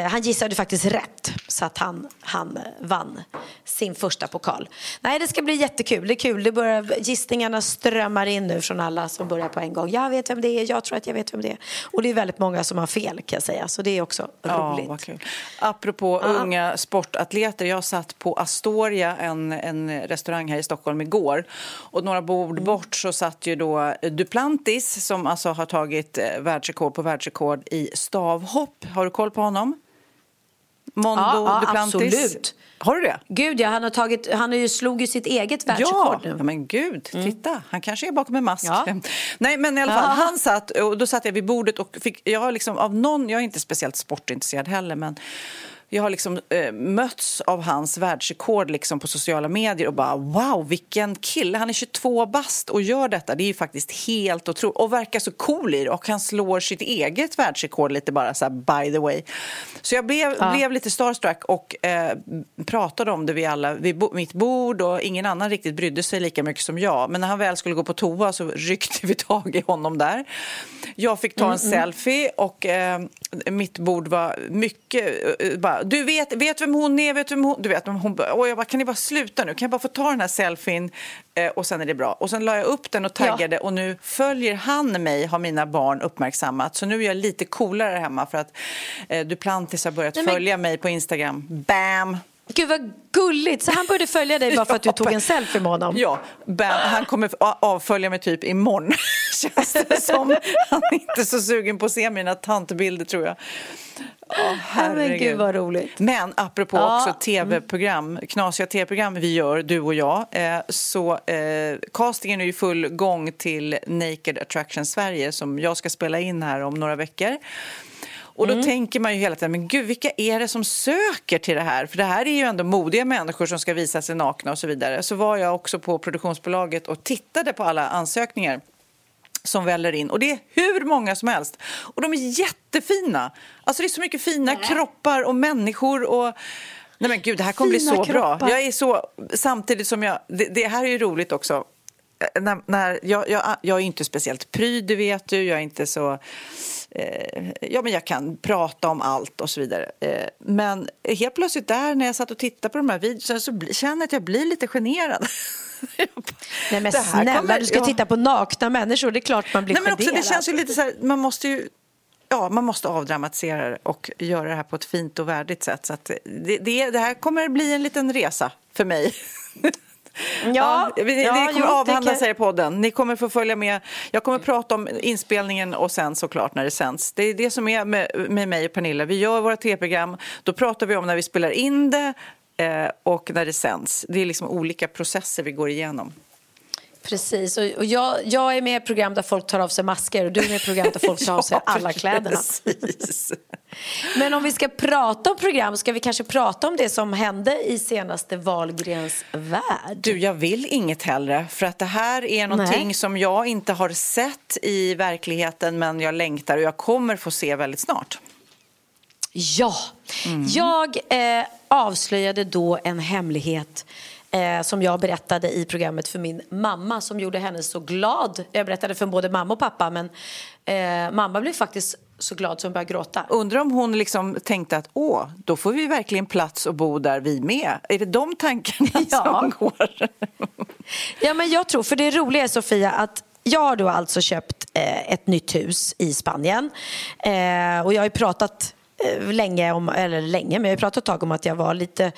Speaker 3: han gissade faktiskt rätt så att han, han vann sin första pokal. Nej, det ska bli jättekul. Det är kul. Det börjar, gissningarna strömmar in nu från alla som börjar på en gång. Jag vet vem det är, jag tror att jag vet vem det är. Och det är väldigt många som har fel kan jag säga. Så det är också
Speaker 2: ja,
Speaker 3: roligt.
Speaker 2: Vad kul. Apropå ja. unga sportatleter. Jag satt på Astoria, en, en restaurang här i Stockholm igår. Och några bord mm. bort så satt ju då Duplantis som alltså har tagit eh, världsrekord på världsrekord i stavhopp. Har du koll på honom? Mondo
Speaker 3: ja,
Speaker 2: Duplantis.
Speaker 3: Absolut.
Speaker 2: Har du det?
Speaker 3: Gud, ja. Han, har tagit, han har ju slog ju sitt eget världsrekord
Speaker 2: ja, nu. Men gud. Mm. Titta, han kanske är bakom en mask. Ja. Nej, men i alla fall, han satt och då satt jag vid bordet och fick, jag liksom av någon, jag är inte speciellt sportintresserad heller, men jag har liksom eh, mötts av hans världsrekord liksom på sociala medier och bara wow, vilken kille. Han är 22 bast och gör detta. Det är faktiskt helt otroligt och verkar så cool i det och han slår sitt eget världsrekord lite bara så här, by the way. Så jag blev, ja. blev lite starstruck och eh, pratade om det vid alla vid bo, mitt bord och ingen annan riktigt brydde sig lika mycket som jag. Men när han väl skulle gå på toa så ryckte vi tag i honom där. Jag fick ta en mm, mm. selfie och eh, mitt bord var mycket eh, bara du vet, vet vem hon är, vet vem hon... Du vet, hon och jag bara, kan ni bara sluta nu? Kan jag bara få ta den här selfien eh, och sen är det bra. Och sen la jag upp den och taggade ja. och nu följer han mig, har mina barn uppmärksammat. Så nu är jag lite coolare hemma för att eh, Duplantis har börjat Nej, men... följa mig på Instagram. Bam!
Speaker 3: Gud vad gulligt! Så han började följa dig bara för att du tog en selfie med honom?
Speaker 2: Ja, bam, han kommer avfölja mig typ imorgon. Känns det som. Han är inte så sugen på att se mina tantbilder tror jag.
Speaker 3: Oh, herregud. Gud vad roligt.
Speaker 2: Men apropå ja. också tv-program, knasiga tv-program vi gör, du och jag, eh, så eh, castingen är i full gång till Naked Attraction Sverige som jag ska spela in här om några veckor. Och då mm. tänker man ju hela tiden, men gud, vilka är det som söker till det här? För det här är ju ändå modiga människor som ska visa sig nakna och så vidare. Så var jag också på produktionsbolaget och tittade på alla ansökningar som väller in. Och det är hur många som helst. Och de är jättefina. Alltså det är så mycket fina Nej. kroppar och människor och... Nej men gud, det här kommer bli så kroppar. bra. Jag är så... Samtidigt som jag... Det, det här är ju roligt också. När, när jag, jag, jag är inte speciellt pryd, det vet du. Jag är inte så... Eh, ja, men jag kan prata om allt och så vidare. Eh, men helt plötsligt där när jag satt och tittade på de här videorna så känner jag att jag blir lite generad.
Speaker 3: Nej men snälla, kommer, du ska ja. titta på nakna människor, det är klart man blir
Speaker 2: Nej, men också, Det känns ju lite så här, man måste ju ja, man måste avdramatisera det och göra det här på ett fint och värdigt sätt. Så det, det, det här kommer bli en liten resa för mig.
Speaker 3: Ja, ja,
Speaker 2: kommer
Speaker 3: jo,
Speaker 2: avhandlas
Speaker 3: det
Speaker 2: här i podden. Ni kommer få följa med. Jag kommer prata om inspelningen och sen såklart när det sänds. Det är det som är med, med mig och Pernilla. Vi gör våra tv-program. Då pratar vi om när vi spelar in det eh, och när det sänds. Det är liksom olika processer vi går igenom.
Speaker 3: Precis, och, jag, jag är med i ett program där folk tar av sig masker och du är med i ett program där folk tar av sig alla kläderna.
Speaker 2: precis.
Speaker 3: Men om vi ska prata om program ska vi kanske prata om det som hände i senaste Wahlgrens värld.
Speaker 2: Du, jag vill inget hellre. För att det här är någonting
Speaker 3: Nej.
Speaker 2: som jag inte har sett i verkligheten men jag längtar och jag kommer få se väldigt snart.
Speaker 3: Ja, jag eh, avslöjade då en hemlighet eh, som jag berättade i programmet för min mamma som gjorde henne så glad. Jag berättade för både mamma och pappa men eh, mamma blev faktiskt så glad som hon började gråta.
Speaker 2: Undrar om hon liksom tänkte att åh, då får vi verkligen plats och bo där vi med. Är det de tankarna
Speaker 3: Ja.
Speaker 2: som går?
Speaker 3: Ja, men jag tror, för det roliga är Sofia att jag har då alltså köpt eh, ett nytt hus i Spanien eh, och jag har pratat eh, länge om, eller länge, men jag har pratat ett tag om att jag var lite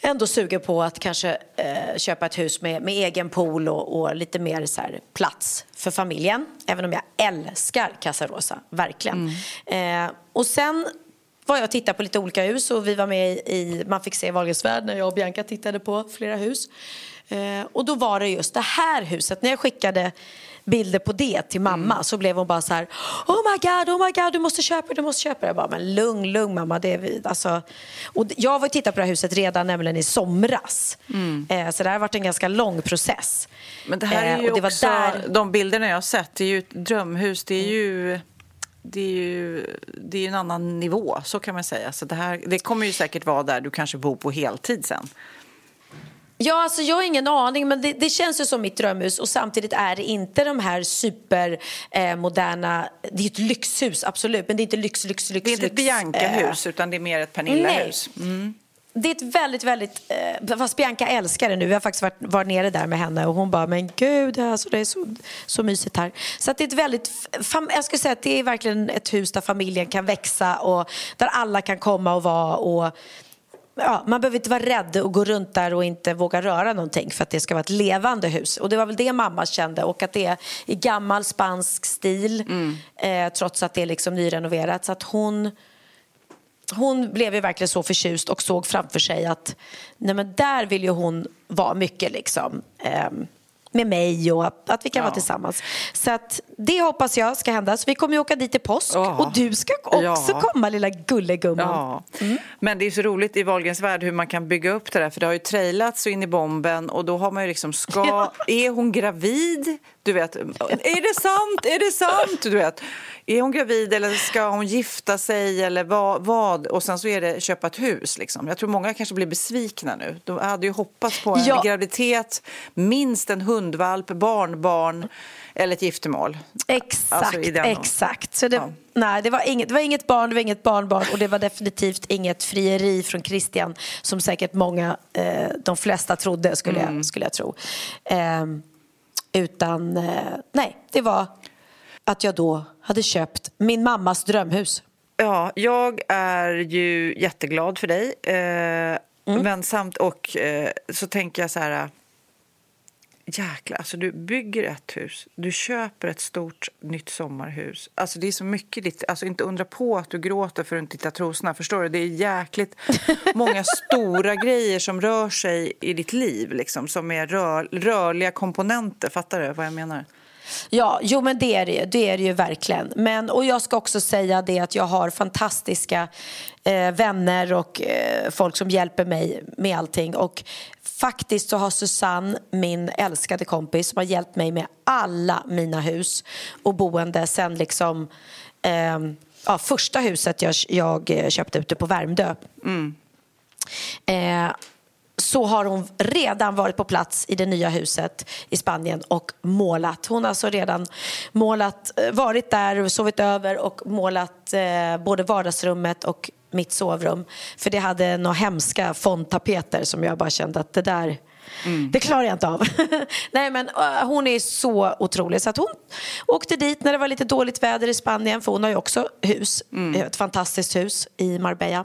Speaker 3: ändå sugen på att kanske eh, köpa ett hus med, med egen pool och, och lite mer så här, plats för familjen. Även om jag älskar Casa Rosa, verkligen. Eh, och sen var jag och tittade på lite olika hus och vi var med i, i man fick se Wahlgrens värld när jag och Bianca tittade på flera hus. Eh, och då var det just det här huset, när jag skickade bilder på det till mamma så blev hon bara så här Oh my god, oh my god, du måste köpa det, du måste köpa det. Jag bara, men lugn, lugn mamma. Det är vi, alltså. och jag var och tittade på det här huset redan nämligen i somras. Eh, så det har varit en ganska lång process.
Speaker 2: Men det här är
Speaker 3: Eh,
Speaker 2: ju
Speaker 3: och det var
Speaker 2: också,
Speaker 3: där-
Speaker 2: de bilderna jag har sett, det är ju ett drömhus. Det är ju, det är ju, det är en annan nivå, så kan man säga. Så det, här, det kommer ju säkert vara där du kanske bor på heltid sen.
Speaker 3: Ja, alltså jag har ingen aning, men det, det känns ju som mitt drömhus och samtidigt är det inte de här supermoderna, eh, det är ett lyxhus absolut, men det är inte lyx, lyx, lyx,
Speaker 2: Det är inte ett Bianca-hus, utan det är mer ett Pernilla-hus. Mm.
Speaker 3: Det är ett väldigt, väldigt... Eh, fast Bianca älskar det nu. Vi har faktiskt varit, varit nere där med henne och hon bara, men gud, alltså, det är så, så mysigt här. Så att det är ett väldigt... Fam, jag skulle säga att det är verkligen ett hus där familjen kan växa och där alla kan komma och vara och... Ja, man behöver inte vara rädd och gå runt där och inte våga röra någonting för att det ska vara ett levande hus. Och det var väl det mamma kände och att det är i gammal spansk stil eh, trots att det är liksom nyrenoverat. Så att hon hon blev ju verkligen så förtjust och såg framför sig att nej men där vill ju hon vara mycket liksom. ehm, med mig och att, vi kan
Speaker 2: Ja.
Speaker 3: vara tillsammans. Så att det hoppas jag ska hända. Så vi kommer ju åka dit i påsk
Speaker 2: Ja.
Speaker 3: och du ska också
Speaker 2: Ja.
Speaker 3: komma lilla gullegumman.
Speaker 2: Ja, men det är så roligt i Wahlgrens värld hur man kan bygga upp det där. För det har ju trailats så in i bomben och då har man ju liksom, ska, är hon gravid? Du vet, är det sant? Är det sant? Du vet, är hon gravid eller ska hon gifta sig eller vad? vad? Och sen så är det köpa ett hus liksom. Jag tror många kanske blir besvikna nu. De hade ju hoppats på en
Speaker 3: Ja.
Speaker 2: graviditet, minst en hundvalp, barnbarn eller ett giftermål.
Speaker 3: Exakt,
Speaker 2: Alltså,
Speaker 3: exakt. Så det,
Speaker 2: Ja.
Speaker 3: nej, det, var inget, det var inget barn, det var inget barnbarn och det var definitivt inget frieri från Christian som säkert många, eh, de flesta trodde skulle,
Speaker 2: Mm.
Speaker 3: jag, skulle jag tro. Ehm, utan, eh, nej, det var att jag då hade köpt min mammas drömhus.
Speaker 2: Ja, jag är ju jätteglad för dig. Eh, Men samt och eh, så tänker jag så här... Jäklar, alltså du bygger ett hus, du köper ett stort nytt sommarhus. Alltså det är så mycket ditt, alltså inte undra på att du gråter för att inte hitta trosorna, förstår du? Det är jäkligt många stora grejer som rör sig i ditt liv, liksom, som är rör, rörliga komponenter. Fattar du vad jag menar?
Speaker 3: Ja, jo men det är det, ju, det är det ju verkligen. Men, och jag ska också säga det att jag har fantastiska eh, vänner och eh, folk som hjälper mig med allting. Och faktiskt så har Susanne, min älskade kompis, som har hjälpt mig med alla mina hus och boende sen liksom eh, ja, första huset jag, jag eh, köpte ute på Värmdö. Eh, så har hon redan varit på plats i det nya huset i Spanien och målat. Hon har alltså redan målat, eh, varit där sovit över och målat eh, både vardagsrummet och mitt sovrum. För det hade några hemska fondtapeter som jag bara kände att det där Det klarar jag inte av. Nej, men uh, hon är så otrolig. Så att hon åkte dit när det var lite dåligt väder i Spanien, för hon har ju också hus, ett fantastiskt hus i Marbella.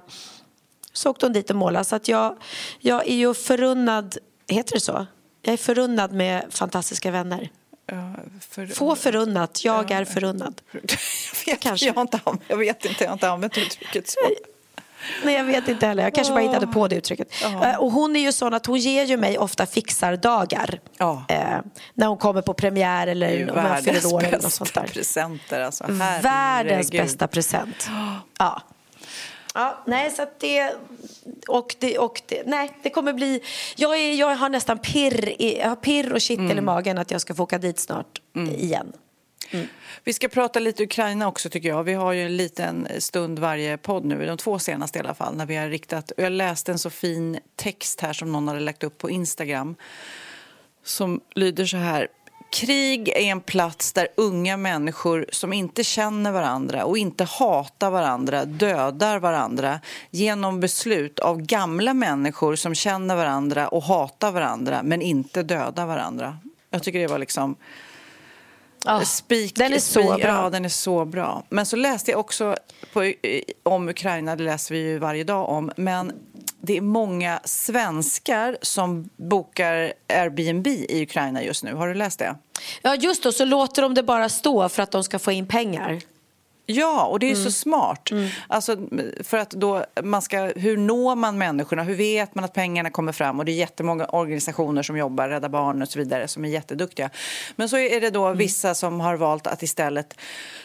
Speaker 3: Så åkte hon dit och målade. Så att jag, jag är ju förunnad, heter det så? Jag är förunnad med fantastiska vänner.
Speaker 2: För,
Speaker 3: Få förunnat, jag är förunnad.
Speaker 2: jag, vet,
Speaker 3: Kanske.
Speaker 2: Jag, har inte, jag vet inte, jag har inte använt uttrycket så.
Speaker 3: Nej, jag vet inte heller. Jag kanske bara hittade på det uttrycket. Eh, Och hon är ju sån att hon ger ju mig ofta fixardagar.
Speaker 2: Ja.
Speaker 3: Eh, när hon kommer på premiär eller om jag fyller år eller något sånt där.
Speaker 2: presenter. Alltså.
Speaker 3: Världens bästa present. Ja. Ja, nej, så att det... Och det, och det, nej, det kommer bli... Jag, är, jag har nästan pirr, i, jag har pirr och kittel
Speaker 2: Mm.
Speaker 3: i magen att jag ska få åka dit snart igen.
Speaker 2: Vi ska prata lite Ukraina också tycker jag. Vi har ju en liten stund varje podd nu, de två senaste i alla fall, när vi har riktat... Jag läste en så fin text här som någon hade lagt upp på Instagram som lyder så här. Krig är en plats där unga människor som inte känner varandra och inte hatar varandra dödar varandra genom beslut av gamla människor som känner varandra och hatar varandra men inte dödar varandra. Jag tycker det var liksom...
Speaker 3: Ja,
Speaker 2: Spik,
Speaker 3: den är så bra.
Speaker 2: Ja, den är så bra. Men så läste jag också på, om Ukraina, det läser vi ju varje dag om. Men det är många svenskar som bokar Airbnb i Ukraina just nu. Har du läst det?
Speaker 3: Ja, just då, så låter de det bara stå för att de ska få in pengar.
Speaker 2: Ja, och det är
Speaker 3: Mm.
Speaker 2: så smart. Alltså, för att då man ska, hur når man människorna? Hur vet man att pengarna kommer fram? Och det är jättemånga organisationer som jobbar, Rädda Barnen och så vidare, som är jätteduktiga. Men så är det då
Speaker 3: Mm.
Speaker 2: vissa som har valt att istället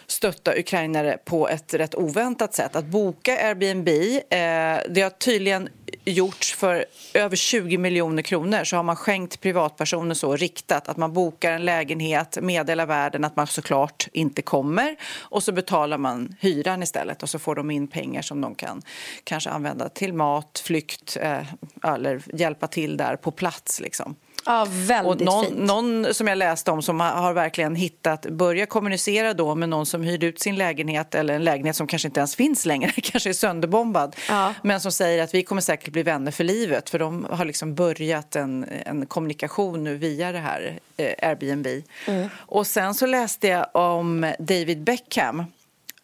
Speaker 2: stötta ukrainare på ett rätt oväntat sätt. Att boka Airbnb, eh, det har tydligen gjorts för över 20 miljoner kronor så har man skänkt privatpersoner så riktat att man bokar en lägenhet, meddelar världen att man såklart inte kommer och så betalar man hyran istället och så får de in pengar som de kan kanske använda till mat, flykt eh, eller hjälpa till där på plats liksom.
Speaker 3: Ja, väldigt
Speaker 2: Och någon,
Speaker 3: fint.
Speaker 2: någon som jag läste om som har, verkligen hittat, börja kommunicera då med någon som hyrde ut sin lägenhet eller en lägenhet som kanske inte ens finns längre, kanske är sönderbombad.
Speaker 3: Ja.
Speaker 2: Men som säger att vi kommer säkert bli vänner för livet för de har liksom börjat en, en kommunikation nu via det här eh, Airbnb.
Speaker 3: Mm.
Speaker 2: Och sen så läste jag om David Beckham.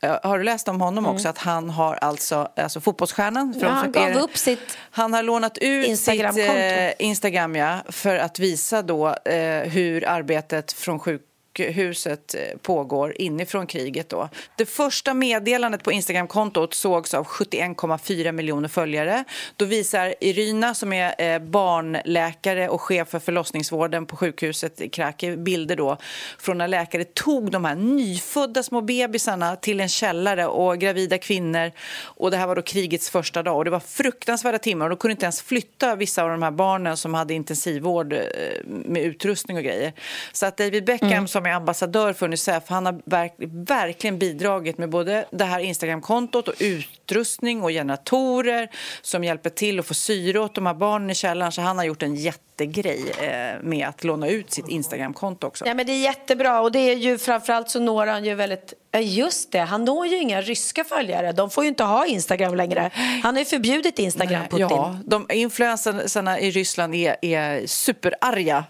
Speaker 2: Eh, Har du läst om honom också? Att han har alltså, alltså fotbollsstjärnan.
Speaker 3: Mm. Ja, han gav upp sitt
Speaker 2: han har lånat ut
Speaker 3: Instagramkonto.
Speaker 2: sitt eh, Instagram ja, för att visa då eh, hur arbetet från sjukhuset eh, pågår inifrån kriget. Då. Det första meddelandet på Instagramkontot sågs av 71,4 miljoner följare. Då visar Irina, som är eh, barnläkare och chef för förlossningsvården på sjukhuset i Krakow, bilder då från när läkare tog de här nyfödda små bebisarna till en källare och gravida kvinnor. Och det här var då krigets första dag och det var fruktansvärda timmar och de kunde inte ens flytta vissa av de här barnen som hade intensivvård eh, med utrustning och grejer. Så att David Beckham som som är ambassadör för Unicef, han har verk, verkligen bidragit med både det här Instagramkontot och utrustning och generatorer som hjälper till att få syre åt de här barnen i källaren. Så han har gjort en jättegrej eh, med att låna ut sitt Instagramkonto också.
Speaker 3: Ja, men det är jättebra och det är ju framförallt så når han ju väldigt Ja, just det, han når ju inga ryska följare. De får ju inte ha Instagram längre. Han har ju förbjudit Instagram, Putin.
Speaker 2: Ja, de influencerna i Ryssland är, är superarga.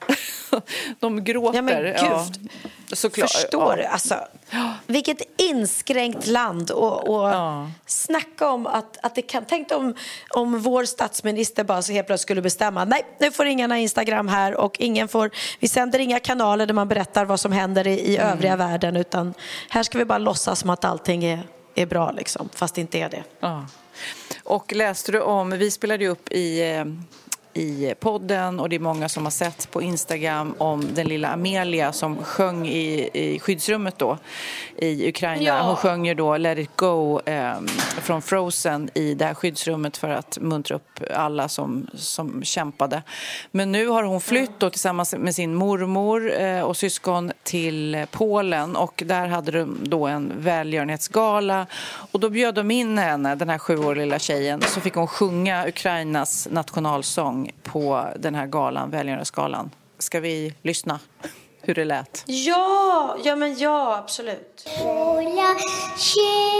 Speaker 2: De gråter.
Speaker 3: Ja, men gud.
Speaker 2: Såklart.
Speaker 3: Förstår du?
Speaker 2: Ja.
Speaker 3: Alltså, vilket inskränkt land. Och, och
Speaker 2: Ja.
Speaker 3: Snacka om att, att det kan... Tänk om, om vår statsminister bara så helt plötsligt skulle bestämma nej, nu får ingen ha Instagram här och ingen får... Vi sänder inga kanaler där man berättar vad som händer i, i
Speaker 2: Mm.
Speaker 3: övriga världen utan här ska vi bara låtsas som att allting är, är bra, liksom, fast det inte är det.
Speaker 2: Ja. Och läste du om, vi spelade ju upp i, eh, i podden och det är många som har sett på Instagram om den lilla Amelia som sjöng i, i skyddsrummet då i Ukraina.
Speaker 3: Ja.
Speaker 2: Hon sjöng ju då Let it go eh, från Frozen i det här skyddsrummet för att muntra upp alla som, som kämpade. Men nu har hon flytt då tillsammans med sin mormor eh, och syskon till Polen och där hade de då en välgörenhetsgala och då bjöd de in henne, den här sjuåriga lilla tjejen, så fick hon sjunga Ukrainas nationalsång på den här galan, välgörenhetsgalan. Ska vi lyssna hur det lät?
Speaker 3: Ja, ja men ja, absolut.
Speaker 7: Оля, ще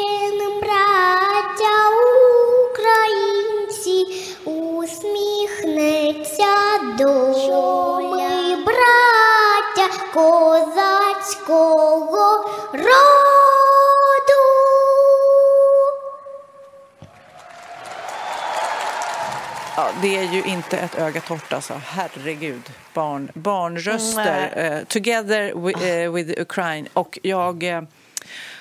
Speaker 2: Ja, det är ju inte ett öga torrt alltså. Herregud. Barn, barnröster. Eh, together with, eh, with Ukraine. Och jag eh,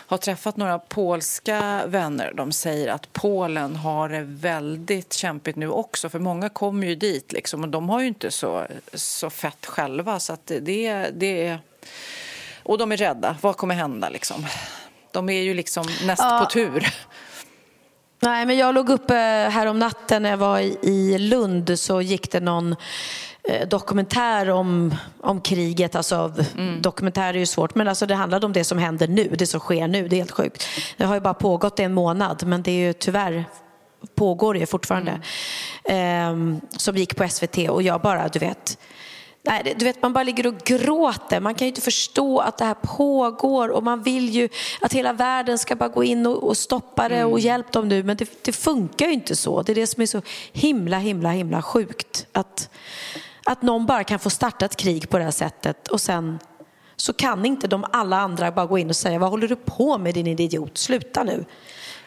Speaker 2: har träffat några polska vänner. De säger att Polen har det väldigt kämpigt nu också. För många kommer ju dit liksom, och de har ju inte så, så fett själva. Så att det, det är... Och de är rädda. Vad kommer hända liksom? De är ju liksom näst
Speaker 3: Ja.
Speaker 2: på tur.
Speaker 3: Nej, men jag låg uppe här om natten när jag var i- Lund så gick det någon eh, dokumentär om, om kriget. Alltså, Dokumentär är ju svårt, men alltså, det handlade om det som händer nu, det som sker nu. Det är helt sjukt. Det har ju bara pågått en månad, men det är ju tyvärr pågår det fortfarande. Ehm, som gick på SVT och jag bara, du vet, Nej, du vet, man bara ligger och gråter. Man kan ju inte förstå att det här pågår och man vill ju att hela världen ska bara gå in och, och stoppa det och hjälpa dem nu. Men det, det funkar ju inte så. Det är det som är så himla, himla, himla sjukt. Att, att någon bara kan få starta ett krig på det här sättet och sen så kan inte de alla andra bara gå in och säga vad håller du på med din idiot, sluta nu.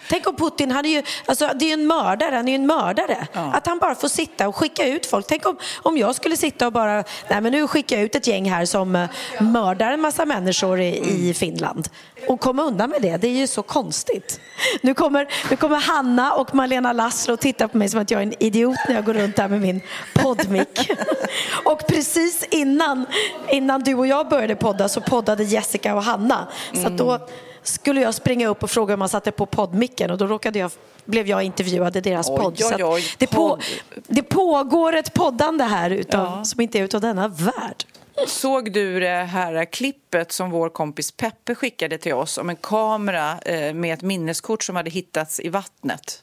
Speaker 3: Tänk om Putin, han är ju, alltså, det är en mördare, han är ju en mördare. Att han bara får sitta och skicka ut folk. Tänk om, om jag skulle sitta och bara, nej men nu skickar jag ut ett gäng här som eh, mördar en massa människor i, i Finland. Och komma undan med det, det är ju så konstigt. Nu kommer, nu kommer Hanna och Malena Lassro och titta på mig som att jag är en idiot när jag går runt där med min poddmick. och precis innan, innan du och jag började podda så poddade Jessica och Hanna. Så då skulle jag springa upp och fråga om man satte på poddmicken och då råkade jag, blev jag intervjuad i deras
Speaker 2: Oj,
Speaker 3: podd.
Speaker 2: oj, oj,
Speaker 3: det, på,
Speaker 2: podd.
Speaker 3: det pågår ett poddande här utav, som inte är utav denna värld.
Speaker 2: Såg du det här klippet som vår kompis Peppe skickade till oss om en kamera eh, med ett minneskort som hade hittats i vattnet?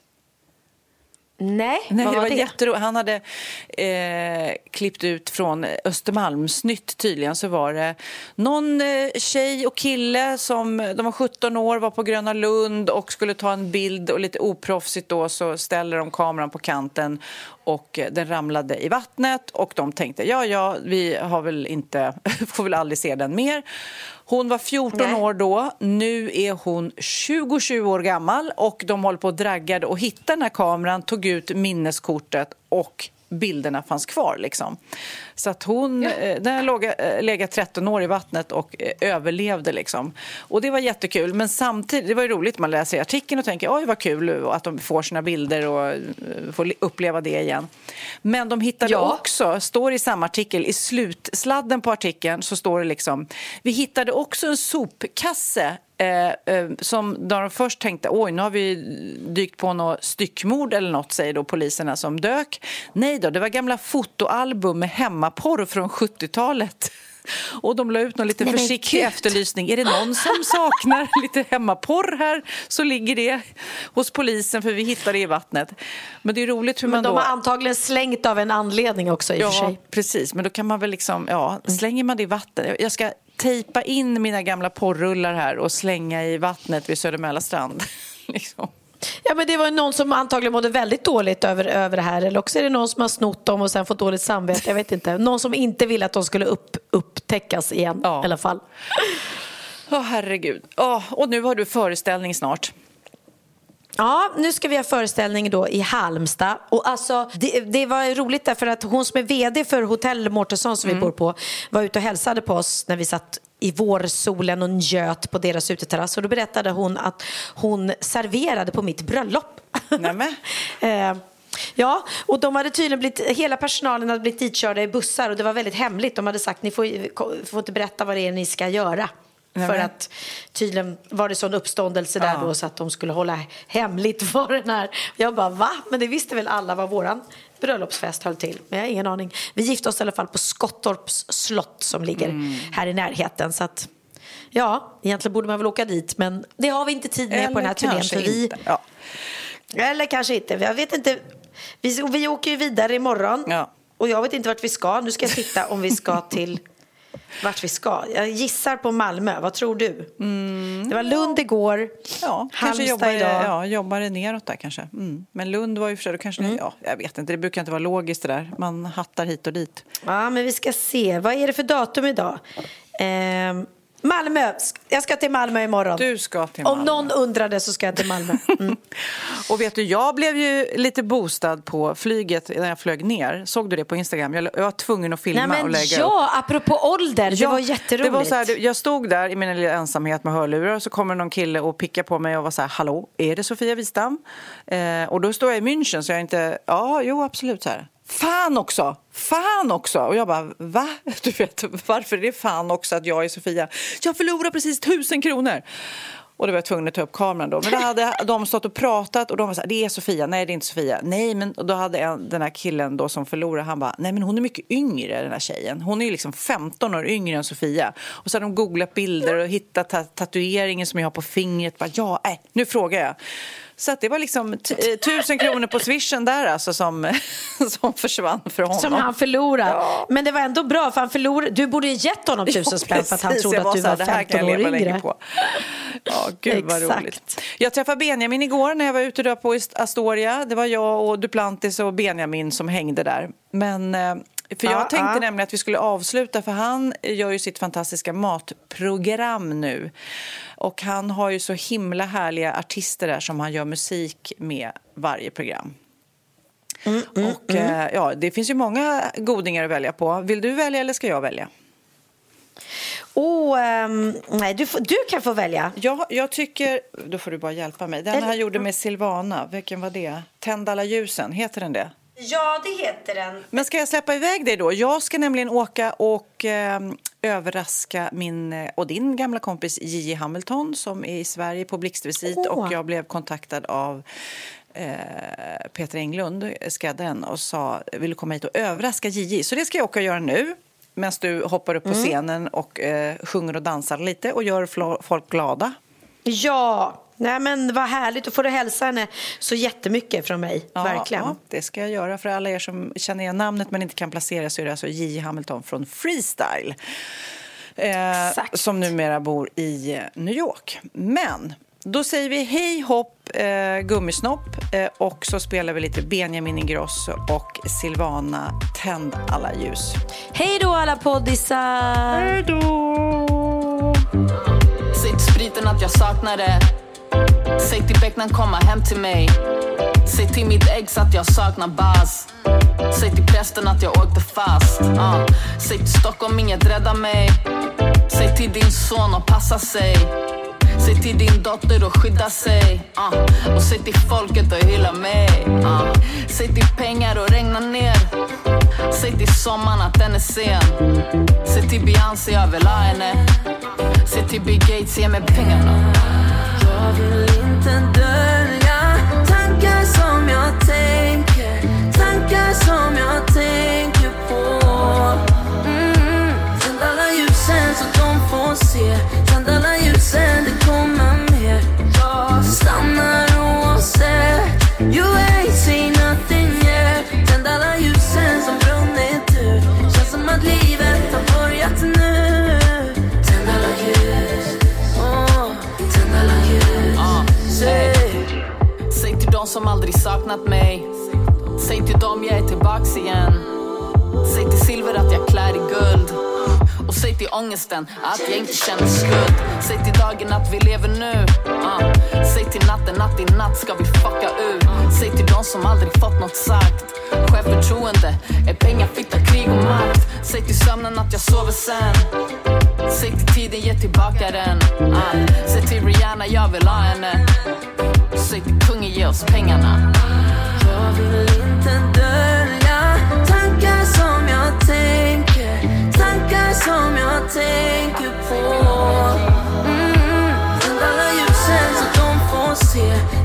Speaker 3: Nej,
Speaker 2: Nej,
Speaker 3: vad
Speaker 2: det
Speaker 3: var
Speaker 2: var
Speaker 3: det?
Speaker 2: jätteroligt. Han hade eh, klippt ut från Östermalmsnytt tydligen. Så var det någon eh, tjej och kille som de var 17 år, var på Gröna Lund och skulle ta en bild och lite oproffsigt då så ställer de kameran på kanten och eh, den ramlade i vattnet och de tänkte ja, ja, vi har väl inte, får väl aldrig se den mer. Hon var 14
Speaker 3: Nej.
Speaker 2: år då, nu är hon 20 år gammal och de håller på och draggade och hittade den här kameran, tog ut minneskortet och bilderna fanns kvar. Liksom. Så att hon, eh, den låga- eh, legat 13 år i vattnet och eh, överlevde. Liksom. Och det var jättekul. Men samtidigt, det var roligt man läser artikeln och tänker oj vad kul att de får sina bilder och får uppleva det igen. Men de hittade
Speaker 3: Ja.
Speaker 2: också, står i samma artikel, i slutsladden på artikeln så står det liksom vi hittade också en sopkasse Eh, eh, som de först tänkte oj nu har vi dykt på något styckmord eller något säger då poliserna som dök. Nej då, det var gamla fotoalbum med hemmaporr från 70-talet. Och de la ut någon lite försiktig efterlysning. Är det någon som saknar lite hemmaporr här så ligger det hos polisen för vi hittade det i vattnet. Men det är roligt hur
Speaker 3: Men
Speaker 2: man
Speaker 3: de
Speaker 2: då...
Speaker 3: har antagligen slängt av en anledning också i och för
Speaker 2: Ja,
Speaker 3: sig.
Speaker 2: precis. Men då kan man väl liksom, ja, slänger man det i vatten. Jag ska tejpa in mina gamla porrullar här och slänga i vattnet vid Södermälarstrand. liksom.
Speaker 3: Ja, men det var någon som antagligen mådde väldigt dåligt över, över det här. Eller också är det någon som har snott dem och sen fått dåligt samvete. Jag vet inte. Någon som inte ville att de skulle upp, upptäckas igen
Speaker 2: Ja.
Speaker 3: i alla fall.
Speaker 2: Åh, herregud. Åh, och nu har du föreställning snart.
Speaker 3: Ja, nu ska vi ha föreställning då i Halmstad. Och alltså, det, det var roligt därför att hon som är vd för Hotell Mårtensson som vi bor på var ute och hälsade på oss när vi satt i vårsolen och njöt på deras uteterrass. Och då berättade hon att hon serverade på mitt bröllop.
Speaker 2: Nämen.
Speaker 3: Eh, Ja, och de hade tydligen blivit, hela personalen hade blivit ditkörda i bussar och det var väldigt hemligt. De hade sagt ni får, får inte berätta vad det är ni ska göra.
Speaker 2: Nej,
Speaker 3: För att tydligen var det sån uppståndelse där
Speaker 2: Ja.
Speaker 3: då så att de skulle hålla hemligt vad den här... Jag bara va? Men det visste väl alla vad våran bröllopsfest höll till. Men jag har ingen aning. Vi gifte oss i alla fall på Skottorps slott som ligger
Speaker 2: Mm.
Speaker 3: här i närheten. Så att, ja, egentligen borde man väl åka dit men det har vi inte tid med på den här turnén. För vi.
Speaker 2: Ja.
Speaker 3: eller kanske inte. Jag vet inte. Vi, vi åker ju vidare imorgon.
Speaker 2: Ja.
Speaker 3: Och jag vet inte vart vi ska. Nu ska jag titta om vi ska till... vart vi ska. Jag gissar på Malmö. Vad tror du? Det var Lund igår,
Speaker 2: Mm. Ja,
Speaker 3: Halmstad
Speaker 2: jobbar,
Speaker 3: idag.
Speaker 2: ja, jobbar det neråt där kanske. Mm. Men Lund var ju för sig, kanske
Speaker 3: Mm.
Speaker 2: ja, jag vet inte, det brukar inte vara logiskt det där. Man hattar hit och dit.
Speaker 3: Ja, men vi ska se. Vad är det för datum idag? Ehm, Malmö. Jag ska till Malmö imorgon.
Speaker 2: Du ska till
Speaker 3: Om
Speaker 2: Malmö.
Speaker 3: någon undrade så ska jag till Malmö. Mm.
Speaker 2: Och vet du, jag blev ju lite boostad på flyget när jag flög ner. Såg du det på Instagram? Jag, jag var tvungen att filma
Speaker 3: Nej,
Speaker 2: och
Speaker 3: men
Speaker 2: lägga upp.
Speaker 3: ja, apropå ålder. Det var jätteroligt.
Speaker 2: Det var så här, jag stod där i min lilla ensamhet med hörlurar och så kommer någon kille och pickar på mig och var så här, hallå, är det Sofia Wistam? Eh, och då står jag i München så jag inte, ja, jo absolut så här. Fan också! Fan också! Och jag bara, va? Du vet, varför är det fan också att jag är Sofia? Jag förlorar precis tusen kronor! Och då var jag tvungen att ta upp kameran då. Men då hade de stått och pratat och de var så här, det är Sofia, nej det är inte Sofia. Nej, men och då hade en, den här killen då som förlorade, han bara, nej men hon är mycket yngre den här tjejen. Hon är ju liksom 15 år yngre än Sofia. Och så hade de googlat bilder och hittat ta tatueringen som jag har på fingret. Bara, ja, äh, nu frågar jag. Så det var liksom eh, tusen kronor på swishen där alltså som, som försvann för honom.
Speaker 3: Som han förlorade. Men det var ändå bra, för han förlorade. Du borde ju gett honom tusen spänn för att han trodde att du var
Speaker 2: det här kan
Speaker 3: 15
Speaker 2: jag
Speaker 3: år yngre.
Speaker 2: På. Ja, gud vad
Speaker 3: Exakt.
Speaker 2: roligt. Jag träffade Benjamin igår när jag var ute där på Astoria. Det var jag och Duplantis och Benjamin som hängde där. Men, eh, för jag
Speaker 3: Ja,
Speaker 2: tänkte
Speaker 3: ja.
Speaker 2: nämligen att vi skulle avsluta för han gör ju sitt fantastiska matprogram nu. Och han har ju så himla härliga artister där som han gör musik med varje program.
Speaker 3: Mm,
Speaker 2: och eh, ja, det finns ju många godingar att välja på. Vill du välja eller ska jag välja?
Speaker 3: Oh, ehm, nej, du, får, du kan få välja.
Speaker 2: Ja, jag tycker... Då får du bara hjälpa mig. Den
Speaker 3: Eller-
Speaker 2: han gjorde med Silvana, vilken var det? Tänd alla ljusen, heter den det?
Speaker 3: Ja, det heter den.
Speaker 2: Men ska jag släppa iväg dig då? Jag ska nämligen åka och eh, överraska min eh, och din gamla kompis Gigi Hamilton som är i Sverige på blixtvisit
Speaker 3: Åh.
Speaker 2: och jag blev kontaktad av eh, Peter Englund, skräddaren, och sa vill du komma hit och överraska Gigi? Så det ska jag åka och göra nu medan du hoppar upp på scenen och eh, sjunger och dansar lite och gör folk glada.
Speaker 3: Ja, nej men vad härligt. Då får du hälsa henne så jättemycket från mig. Verkligen.
Speaker 2: Ja, det ska jag göra. För alla er som känner igen namnet men inte kan placera så är det alltså J. Hamilton från Freestyle. Eh,
Speaker 3: Exakt.
Speaker 2: som numera bor i New York. Men då säger vi hej hopp eh, gummisnopp eh, och så spelar vi lite Benjamin Ingrosso och Silvana Tänd alla ljus.
Speaker 3: Hej då alla poddisar!
Speaker 2: Hej då!
Speaker 8: Till spriten att jag saknar det Säg till becknaren komma hem till mig Säg till mitt ex att jag saknar bas Säg till prästen att jag åkte fast uh. Säg till Stockholm inget räddar mig Säg till din son att passa sig Säg till din dotter att skydda sig uh. Och säg till folket att hylla mig uh. Säg till pengar att regna ner Säg till sommaren att den är sen Säg till Beyoncé jag vill ha henne Säg till Bill Gates ge mig pengarna
Speaker 9: jag vill inte dölja tankar som jag tänker Tankar som jag tänker på. Mm. Tänd alla ljusen så de får se. Tänd alla ljusen, det kommer mer. Jag stannar oavsett
Speaker 8: de som aldrig saknat mig. Säg till dem jag är tillbaks igen. Säg till silver att jag klär i guld. Och säg till ångesten att jag inte känner skuld. Säg till dagen att vi lever nu. Uh. Säg till natten att i natt ska vi fucka ur Säg till de som aldrig fått något sagt. Självförtroende är pengar, fitta, krig och makt. Säg till sömnen att jag sover sen. Säg till tiden, ge tillbaka den. Uh. Säg till Rihanna, jag vill ha henne. Säg till ge oss pengarna
Speaker 9: Jag vill inte dölja tankar som jag tänker Tankar som jag tänker på mm. Alla ljusen så de får se